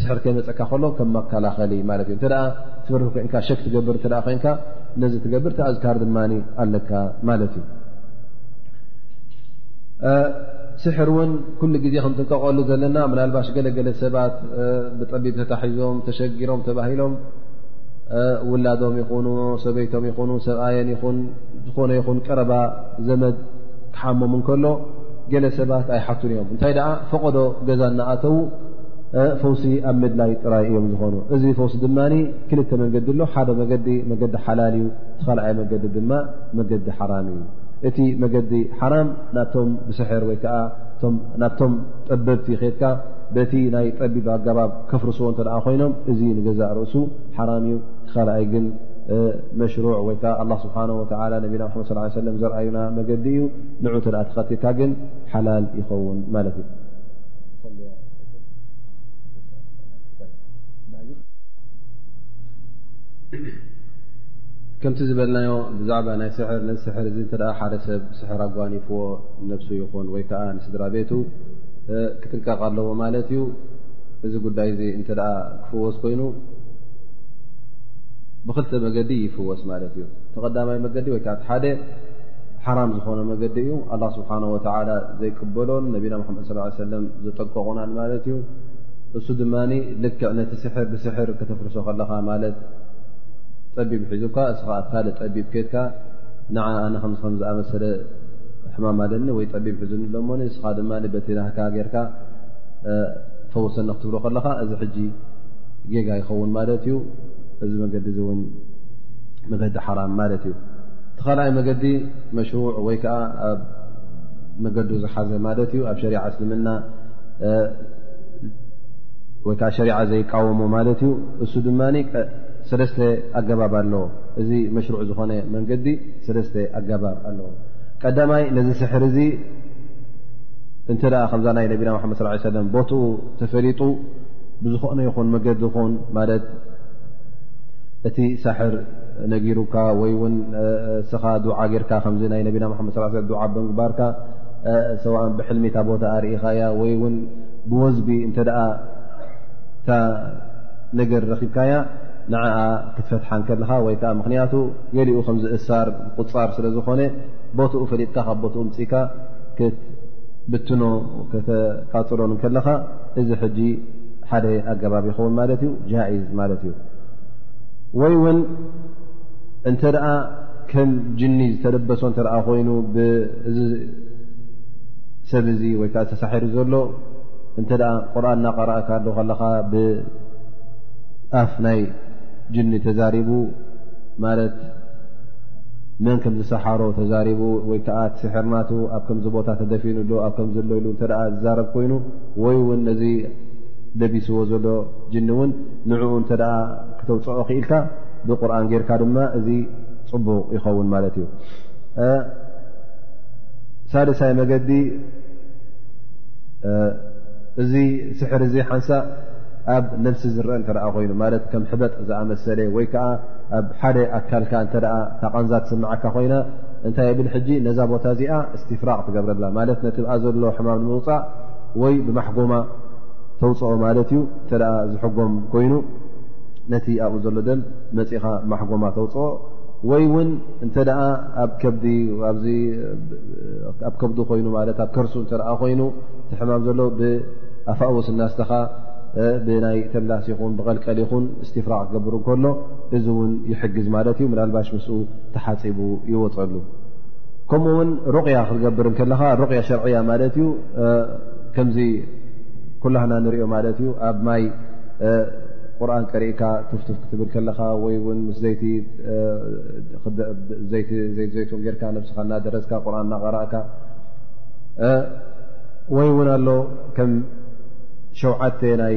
ስሕር ከይመፀካ ከሎ ከም መከላኸሊ ማለት እዩ እተ ትበርህ ኮንካ ሸክ ትገብር እተ ኮንካ ነዚ ትገብር ተኣዝካር ድማ ኣለካ ማለት እዩ ስሕር እውን ኩሉ ግዜ ከምጥንቀቀሉ ዘለና ምናልባሽ ገለገለ ሰባት ብጠቢብ ተታሒዞም ተሸጊሮም ተባሂሎም ውላዶም ይኹኑ ሰበይቶም ይኹኑ ሰብኣየን ይኹን ዝኾነ ይኹን ቀረባ ዘመድ ክሓሞም እንከሎ ገለ ሰባት ኣይሓቱን እዮም እንታይ ደኣ ፈቐዶ ገዛ እናኣተዉ ፈውሲ ኣብ ምድላይ ጥራይ እዮም ዝኾኑ እዚ ፈውሲ ድማ ክልተ መንገዲ ኣሎ ሓደ መገዲ መገዲ ሓላል እዩ ተኸልዓይ መገዲ ድማ መገዲ ሓራም እዩ እቲ መገዲ ሓራም ናብቶም ብስሕር ወይ ከዓ ናብቶም ጠበብቲ ኬትካ በቲ ናይ ጠቢብ ኣገባብ ከፍርስዎ እተ ኮይኖም እዚ ንገዛእ ርእሱ ሓራም እዩ ቲካልኣይ ግን መሽሩዕ ወይ ከዓ ኣ ስብሓ ወላ ነቢና መድ ስ ሰለም ዘርኣዩና መገዲ እዩ ንዑ እተ ተኸትካ ግን ሓላል ይኸውን ማለት እዩ ከምቲ ዝበልናዮ ብዛዕባ ናይ ስሕር ነዚ ስሕር እዚ እተ ሓደ ሰብ ስሕር ኣጓኒፍዎ ነብሱ ይኹን ወይ ከዓ ንስድራ ቤቱ ክጥንቀቕ ኣለዎ ማለት እዩ እዚ ጉዳይ እዚ እንተ ክፍወስ ኮይኑ ብክልተ መገዲ ይፍወስ ማለት እዩ ተቀዳማይ መገዲ ወይ ከዓቲ ሓደ ሓራም ዝኾነ መገዲ እዩ ኣላ ስብሓን ወተላ ዘይቅበሎን ነቢና ሓመድ ስ ሰለም ዘጠንቀቑናን ማለት እዩ እሱ ድማ ልክዕ ነቲ ስሕር ብስሕር ከተፍርሶ ከለኻ ማለት ጠቢብ ሒዙካ እስኻ ኣብ ካልእ ጠቢብ ኬትካ ንዓ ኣነ ከምዚ ከምዝኣመሰለ ሕማም ኣለኒ ወይ ጠቢብ ሕዙኒ ሎሞ ንስኻ ድማ በቲ ናህካ ጌርካ ፈውሰኒ ክትብሎ ከለኻ እዚ ሕጂ ጌጋ ይኸውን ማለት እዩ እዚ መገዲ እዚ እውን መገዲ ሓራም ማለት እዩ እቲ ካልኣይ መገዲ መሽሩዕ ወይ ከዓ ኣብ መገዱ ዝሓዘ ማለት እዩ ኣብ ሸሪዓ እስልምና ወይ ከዓ ሸሪዓ ዘይቃወሙ ማለት እዩ እሱ ድማ ሰለስተ ኣገባብ ኣለዎ እዚ መሽሩዕ ዝኾነ መንገዲ ሰለስተ ኣገባብ ኣለዎ ቀዳማይ ነዚ ስሕር እዚ እንተ ከምዛ ናይ ነቢና መሓመድ ስ ሰለ ቦትኡ ተፈሊጡ ብዝኾነ ይኹን መገዲ ኹን ማለት እቲ ሳሕር ነጊሩካ ወይ ውን ስኻ ድዓ ጌርካ ከ ናይ ነቢና መድ ዓ ብምግባርካ ሰዋ ብሕልሚታ ቦታ ኣርኢኻ እያ ወይ ውን ብወዝቢ እንተ እታ ነገር ረኺብካያ ንዓ ክትፈትሓ ከልኻ ወይከዓ ምክንያቱ ገሊኡ ከምዝእሳር ቁፃር ስለ ዝኾነ ቦትኡ ፈሊጥካ ካብ ቦትኡ ምፅኢካ ክትብትኖ ከተቃፅሎን ከለኻ እዚ ሕጂ ሓደ ኣገባብ ይኸውን ማለት እዩ ጃኢዝ ማለት እዩ ወይ እውን እንተ ደኣ ከም ጅኒ ዝተለበሶ እተ ኮይኑ ብእዚ ሰብ እዚ ወይ ከዓ ዝተሳሒሩ ዘሎ እንተ ቁርን እናቀረእካ ዶ ከለኻ ብኣፍ ናይ ጅኒ ተዛሪቡ ማለት መን ከም ዝሰሓሮ ተዛሪቡ ወይ ከዓ ስሕርናቱ ኣብ ከምዚ ቦታ ተደፊኑ ዶ ኣብ ከምዚ ሎ ኢሉ እተ ዝዛረብ ኮይኑ ወይ እውን ነዚ ደቢስዎ ዘሎ ጅኒ እውን ንዕኡ እንተ ክተውፅዖ ክኢልካ ብቁርን ጌርካ ድማ እዚ ፅቡቕ ይኸውን ማለት እዩ ሳደሳይ መገዲ እዚ ስሕር እዚ ሓንሳእ ኣብ ነብሲ ዝረአ እተኣ ኮይኑ ማለት ከም ሕበጥ ዝኣመሰለ ወይ ከዓ ኣብ ሓደ ኣካልካ እተ እታ ቃንዛ ትስምዓካ ኮይና እንታይ የብል ሕጂ ነዛ ቦታ እዚኣ እስትፍራቅ ትገብረላ ማለት ነቲ ብኣ ዘሎ ሕማም ንምውፃእ ወይ ብማሕጎማ ተውፅኦ ማለት እዩ እተ ዝሕጎም ኮይኑ ነቲ ኣብኡ ዘሎ ደም መፂኻ ማሕጎማ ተውፅኦ ወይ እውን እንተ ኣብ ከብዲ ኣብ ከብዲ ኮይኑ ማለት ኣብ ከርሱ እተ ኮይኑ እቲ ሕማም ዘሎ ብኣፋእወስ እናስተኻ ብናይ ተምላስ ይኹን ብቐልቀል ይኹን ስቲፍራቅ ክገብር ከሎ እዚ እውን ይሕግዝ ማለት እዩ ምናልባሽ ምስ ተሓፂቡ ይወፀሉ ከምኡ ውን ሩቅያ ክትገብር ከለካ ሩቅያ ሸርዕያ ማለት እዩ ከምዚ ኩላህና ንሪኦ ማለት እዩ ኣብ ማይ ቁርን ቀሪእካ ትፍትፍ ክትብል ከለካ ወይ ውን ምስ ዘይቲ ዘይቱን ጌርካ ነብስካ እናደረዝካ ቁርን እናቀራእካ ወይ እውን ኣሎ ከም ሸውዓተ ናይ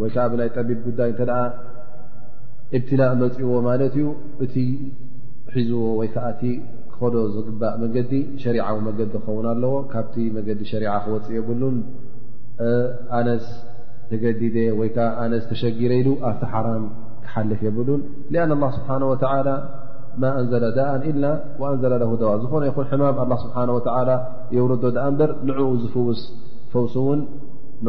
ወይ ከዓ ብናይ ጠቢብ ጉዳይ እተ እብትላእ መፅዎ ማለት እዩ እቲ ሒዝዎ ወይ ከዓ እቲ ክኸዶ ዝግባእ መገዲ ሸሪዓዊ መገዲ ክኸውን ኣለዎ ካብቲ መገዲ ሸሪዓ ክወፅ የብሉን ኣነስ ተገዲደ ወይ ከዓ ኣነስ ተሸጊረ ኢሉ ኣብቲ ሓራም ክሓልፍ የብሉን ሊኣን ላ ስብሓን ወተላ ማ ኣንዘለ ዳኣን ኢልና ኣንዘለ ለ ደዋ ዝኾነ ይኹን ሕማም ኣላ ስብሓን ወተላ የውረዶ ዳኣ እምበር ንዕኡ ዝፍውስ ፈውስ እውን ን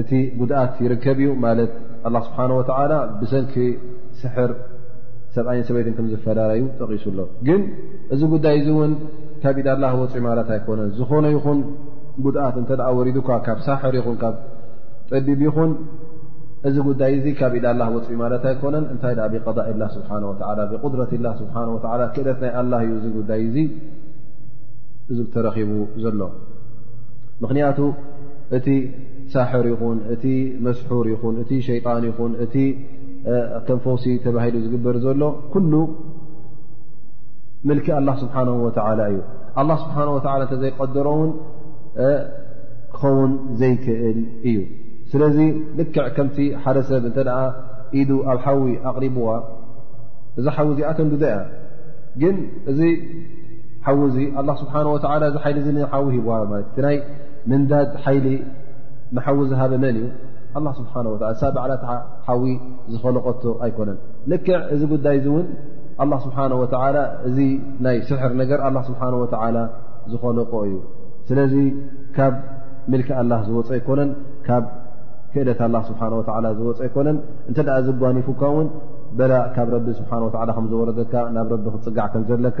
እቲ ጉድኣት ይርከብ እዩ ማለት ኣላ ስብሓን ወተዓላ ብሰንኪ ስሕር ሰብኣይን ሰበይትን ከም ዝፈላለዩ ጠቒሱ ኣሎ ግን እዚ ጉዳይ እዚ እውን ካብ ኢድ ኣላ ወፅ ማለት ኣይኮነን ዝኾነ ይኹን ጉድኣት እንተ ወሪዱካ ካብ ሳሕር ይኹን ካብ ጠቢብ ይኹን እዚ ጉዳይ እዚ ካብ ኢድ ኣላ ወፅ ማለት ኣይኮነን እንታይ ኣ ብቀዳ ኢላ ስብሓ ወላ ብቁድረት ላ ስብሓ ወላ ክእለት ናይ ኣላ እዩ እዚ ጉዳይ እዚ እዚ ተረኪቡ ዘሎ ምክንያቱ እቲ ሳሕር ይኹን እቲ መስሑር ይኹን እቲ ሸይጣን ይኹን እቲ ከም ፈውሲ ተባሂሉ ዝግበር ዘሎ ኩሉ ምልኪ ኣላ ስብሓን ወተዓላ እዩ ኣላ ስብሓን ወላ እንተዘይቀደሮ ውን ክኸውን ዘይክእል እዩ ስለዚ ልክዕ ከምቲ ሓደ ሰብ እንተ ኢዱ ኣብ ሓዊ ኣቕሪብዋ እዛ ሓዊ እዚኣ ተንድደ እያ ግን እዚ ሓዊ እዚ ኣላ ስብሓን ወላ እዚ ሓይሊ እዚ ሓዊ ሂብዋ ማለት እዩ ምንዳድ ሓይሊ ንሓዊ ዝሃበ መን እዩ ኣላ ስብሓን ወላ ሳ ባዕላ ት ሓዊ ዝኸለቐቶ ኣይኮነን ልክዕ እዚ ጉዳይ እዚ እውን ኣላ ስብሓን ወተላ እዚ ናይ ስሕር ነገር ኣላ ስብሓን ወተላ ዝኸለቆ እዩ ስለዚ ካብ ምልኪ ኣላ ዝወፀ ኣይኮነን ካብ ክእለት ኣላ ስብሓን ወላ ዝወፀ ኣይኮነን እንተ ደኣ ዝጓኒፉካ እውን በላ ካብ ረቢ ስብሓን ወላ ከምዝወረደካ ናብ ረቢ ክትፅጋዕ ከም ዘለካ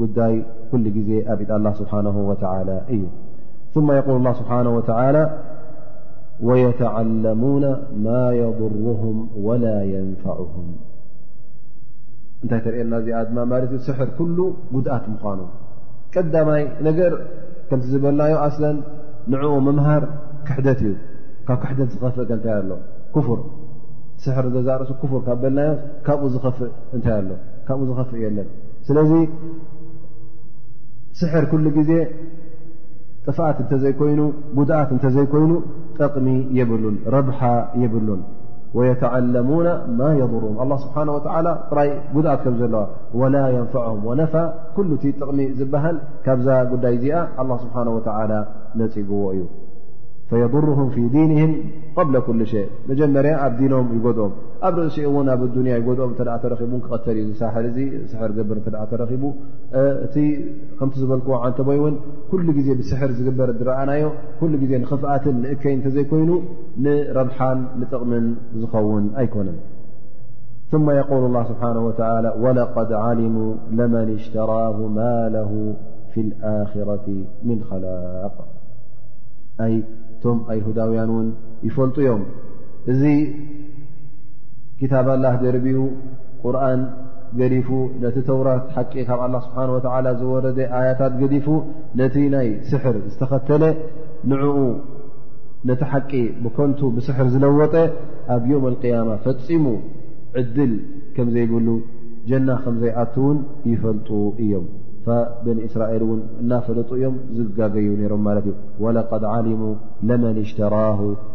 ጉዳይ ኩሉ ግዜ ኣብ ኢድ ኣላ ስብሓን ወተላ እዩ ثመ የقል ላ ስብሓን ወተላ ወየተዓለሙና ማ የضርሁም ወላ የንፋዕሁም እንታይ ተርእየና እዚኣ ድማ ማለት እዩ ስሕር ኩሉ ጉድኣት ምዃኑ ቀዳማይ ነገር ከምቲ ዝበልናዮ ኣስለን ንዕኡ ምምሃር ክሕደት እዩ ካብ ክሕደት ዝኸፍእ ከ እንታይ ኣሎ ክፍር ስሕር ገዛርእሱ ክፍር ካብ በልናዮ ካብኡ ዝኸፍእ እንታይ ኣሎ ካብኡ ዝኸፍእ የለን ስለዚ ስሕር ኩሉ ግዜ ጥፍኣት እንተዘይኮይኑ ጉድኣት እንተዘይኮይኑ ጠቕሚ የብሉን ረብሓ የብሉን ወየተዓለሙና ማ የضሩም ኣላ ስብሓን ወላ ጥራይ ጉድኣት ከም ዘለዋ ወላ የንፋዕም ወነፋ ኩሉ እቲ ጥቕሚ ዝበሃል ካብዛ ጉዳይ እዚኣ ኣላ ስብሓን ወላ ነፅግዎ እዩ ፈየضርም ፊ ዲንህም ቐብለ ኩሉ ሸ መጀመርያ ኣብ ዲኖም ይጎድኦም ኣብ ርእሲኡ እውን ኣብ ዱንያ ይጎድኦም እተ ተረኪቡ ክቐተል እዩ ዝሳሕር እዚ ስሕር ገብር እተ ተረኪቡ እቲ ከምቲ ዝበልክዎ ዓንተቦይ እውን ኩሉ ግዜ ብስሕር ዝግበር ዝረኣናዮ ኩሉ ግዜ ንኽፍኣትን ንእከይ እንተዘይኮይኑ ንረብሓን ንጥቕምን ዝኸውን ኣይኮነን ثመ የقል ላ ስብሓን ወተላ ወለቀድ ዓሊሙ ለመን ሽተራሁ ማ ለሁ ፊ ልኣክረት ምን ኸላቅ ኣይ እቶም ኣይሁዳውያን እውን ይፈልጡ እዮም እዚ ክታብ ኣላ ደርብኡ ቁርን ገዲፉ ነቲ ተውራት ሓቂ ካብ ኣላ ስብሓን ወተላ ዝወረደ ኣያታት ገዲፉ ነቲ ናይ ስሕር ዝተኸተለ ንኡ ነቲ ሓቂ ብኮንቱ ብስሕር ዝለወጠ ኣብ ዮም ኣልቅያማ ፈፂሙ ዕድል ከም ዘይብሉ ጀና ከም ዘይኣትውን ይፈልጡ እዮም በኒ እስራኤል እውን እናፈለጡ እዮም ዝጋገዩ ነይሮም ማለት እዩ ወለቀድ ዓሊሙ ለመን ሽተራሁ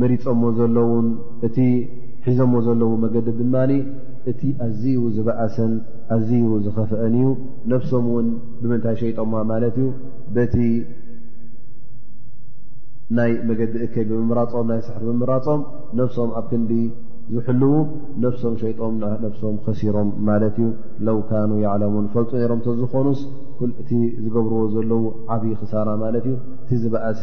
መሪፀሞ ዘለዉን እቲ ሒዘሞ ዘለዉ መገዲ ድማ እቲ ኣዝዩ ዝበኣሰን ኣዝዩ ዝኸፍአን እዩ ነብሶም እውን ብምንታይ ሸይጦማ ማለት እዩ በቲ ናይ መገዲ እከይ ብምምራፆም ናይ ስሕት ብምምራፆም ነብሶም ኣብ ክንዲ ዝሕልው ነብሶም ሸይጦም ነብሶም ከሲሮም ማለት እዩ ለው ካኑ ያዕለሙን ፈልጡ ነሮም ተዝኾኑስ እቲ ዝገብርዎ ዘለዉ ዓብዪ ክሳራ ማለት እዩ እቲ ዝበኣሰ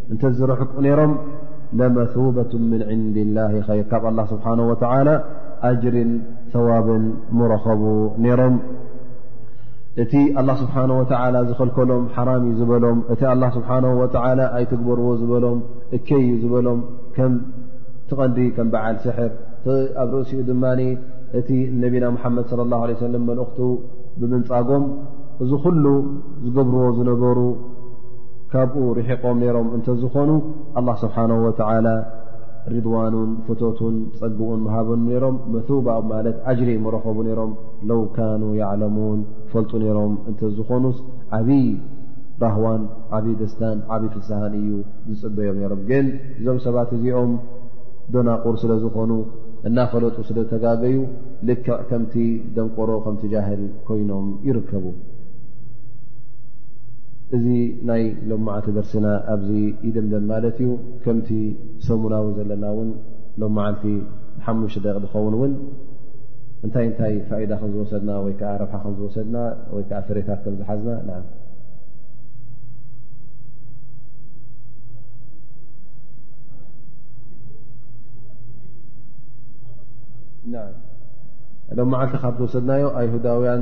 እንተ ዝርሕቁ ነይሮም ለመثበቱ ምን ዕንድ ላ ኸይር ካብ ኣላ ስብሓን ወተላ ኣጅርን ተዋብን ምረኸቡ ነይሮም እቲ ኣላ ስብሓን ወተላ ዝኸልከሎም ሓራም እዩ ዝበሎም እቲ ኣላ ስብሓን ወተላ ኣይትግበርዎ ዝበሎም እከይ እዩ ዝበሎም ከም ትቐንዲ ከም በዓል ስሕር ኣብ ርእሲኡ ድማ እቲ ነቢና ሙሓመድ ለ ላ ለ ሰለም መልእኽቱ ብምንፃጎም እዚ ኩሉ ዝገብርዎ ዝነበሩ ካብኡ ርሒቆም ነይሮም እንተዝኾኑ ኣላ ስብሓን ወተላ ርድዋኑን ፍቶቱን ፀግኡን ምሃቦን ነይሮም መባ ማለት ኣጅሪ ምረኸቡ ነይሮም ለው ካኑ ያዕለሙን ፈልጡ ነይሮም እንተዝኾኑስ ዓብዪ ራህዋን ዓብዪ ደስታን ዓብዪ ፍስሃን እዩ ዝፅበዮም ነይሮም ግን እዞም ሰባት እዚኦም ዶናቁር ስለ ዝኾኑ እናፈለጡ ስለ ተጋገዩ ልክዕ ከምቲ ደንቆሮ ከምቲ ጃህል ኮይኖም ይርከቡ እዚ ናይ ሎማዓቲ ደርስና ኣብዚ ይድምደም ማለት እዩ ከምቲ ሰሙናዊ ዘለና እውን ሎማዓልቲ ሓሙሽተ ደቂ ዝኸውን እውን እንታይ እንታይ ፋኢዳ ከም ዝወሰድና ወይከዓ ረብሓ ከም ዝወሰድና ወይከዓ ፍሬታት ከም ዝሓዝና ን ሎማዓልቲ ካብ ዝወሰድናዮ ኣይሁዳውያን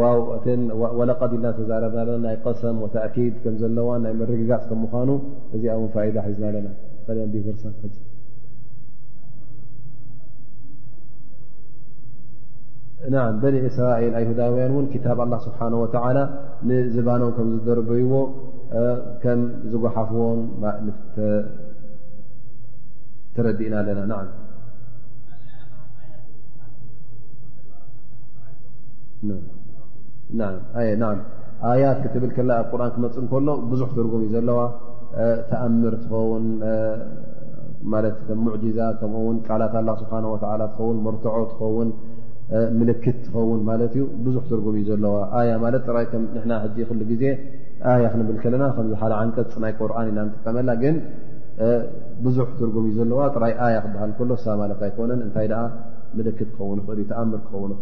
ዋው እተን ወለቐድ ኢልና ተዛረብና ኣለና ናይ ቀሰም ወተእኪድ ከም ዘለዋን ናይ ምርግጋፅ ከም ምኳኑ እዚኣ እውን ፋይዳ ሒዝና ኣለና ኸሊኣን ዲቨርሳ ሕጂ ን በኒ እስራኤል ኣይሁዳውያን እውን ክታብ ኣላ ስብሓን ወተዓላ ንዝባኖም ከም ዝደርበይዎ ከም ዝጓሓፍዎን ተረዲእና ኣለና ን ኣያት ክትብል ከላ ኣብ ቁርን ክመፅእ ከሎ ብዙሕ ትርጉም እዩ ዘለዋ ተኣምር ትኸውን ማለት ከም ሙዕጂዛ ከምኡውን ቃላት ኣላ ስብሓን ወላ ትኸውን መርትዖ ትኸውን ምልክት ትኸውን ማለት እዩ ብዙሕ ትርጉም እዩ ዘለዋ ኣያ ማለት ጥራይ ከም ንሕና ሕጂ ክሉ ግዜ ኣያ ክንብል ከለና ከም ሓደ ዓንቀፅ ናይ ቁርን ኢና ንጥቀመላ ግን ብዙሕ ትርጉም እዩ ዘለዋ ጥራይ ኣያ ክበሃል ከሎ ሳ ማለት ኣይኮነን እንታይ ደኣ ምልክት ክኸውን ይኽእል እዩ ተኣምር ክኸውን እል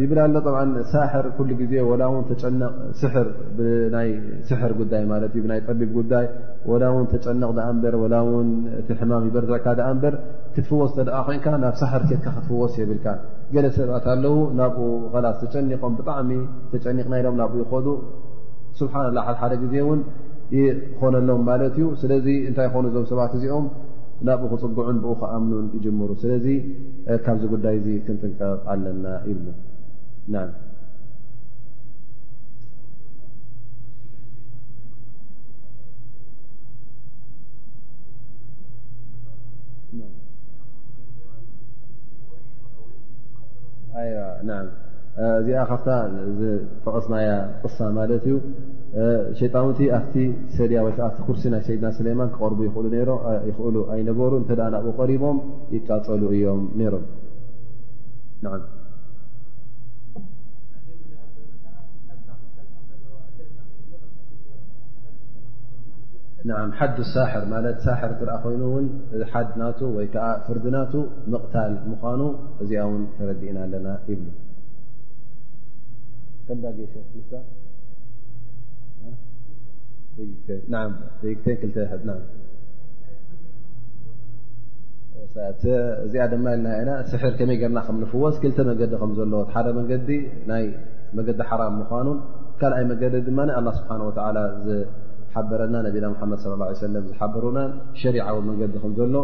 ይብል ኣሎ ብ ሳሕር ኩሉ ግዜ ወላ ውን ተጨነቕ ስሕር ብናይ ስሕር ጉዳይ ማለት እዩ ብናይ ጠቢብ ጉዳይ ወላ ውን ተጨነቕ ዳኣ እንበር ወላ ውን እቲ ሕማም ይበርትዕካ ዳኣ እንበር ክትፍወስ ተደኣ ኮይንካ ናብ ሳሕር ኬትካ ክትፍወስ የብልካ ገለ ሰባት ኣለዉ ናብኡ ኸላስ ተጨኒቖም ብጣዕሚ ተጨኒቕና ኢሎም ናብኡ ይኸዱ ስብሓን ላ ሓሓደ ግዜ እውን ይኾነሎም ማለት እዩ ስለዚ እንታይ ይኮኑ እዞም ሰባት እዚኦም ናብኡ ክፅግዑን ብኡ ክኣምኑን ይጅምሩ ስለዚ ካብዚ ጉዳይ እዚ ክንጥንቀቕ ኣለና ይብሉ እዚኣ ካብታ ዝጠቐስናያ ቅሳ ማለት እዩ ሸጣውንቲ ኣብቲ ሰድያ ወይ ዓ ኩርሲ ናይ ሰይድና ስለይማን ክቐርቡ ይኽእሉ ኣይነበሩ እተ ናብኡ ቀሪቦም ይቃፀሉ እዮም ነሮም ሓዲ ሳሕር ማለት ሳሕር ትኣ ኮይኑ ውን ሓድ ና ወይ ከዓ ፍርዲ ናቱ ምቕታል ምኳኑ እዚኣ ውን ተረዲእና ኣለና ይብሉ እዚኣ ድማ ኢልና ኢና ስሕር ከመይ ገርና ከም ንፍወስ ክልተ መገዲ ከም ዘለዎ ሓደ መገዲ ናይ መገዲ ሓራም ምኳኑን ካልኣይ መገዲ ድማ ኣላ ስብሓን ወተላ ዝሓበረና ነቢና ሓመድ ለ ላ ሰለም ዝሓበሩና ሸሪዓዊ መንገዲ ከም ዘሎ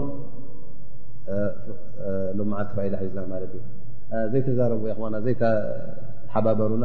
ሎመዓልቲ ፋኢላ ሒዝና ማለት እዩ ዘይተዛረቡ ኹና ዘይተሓባበሩና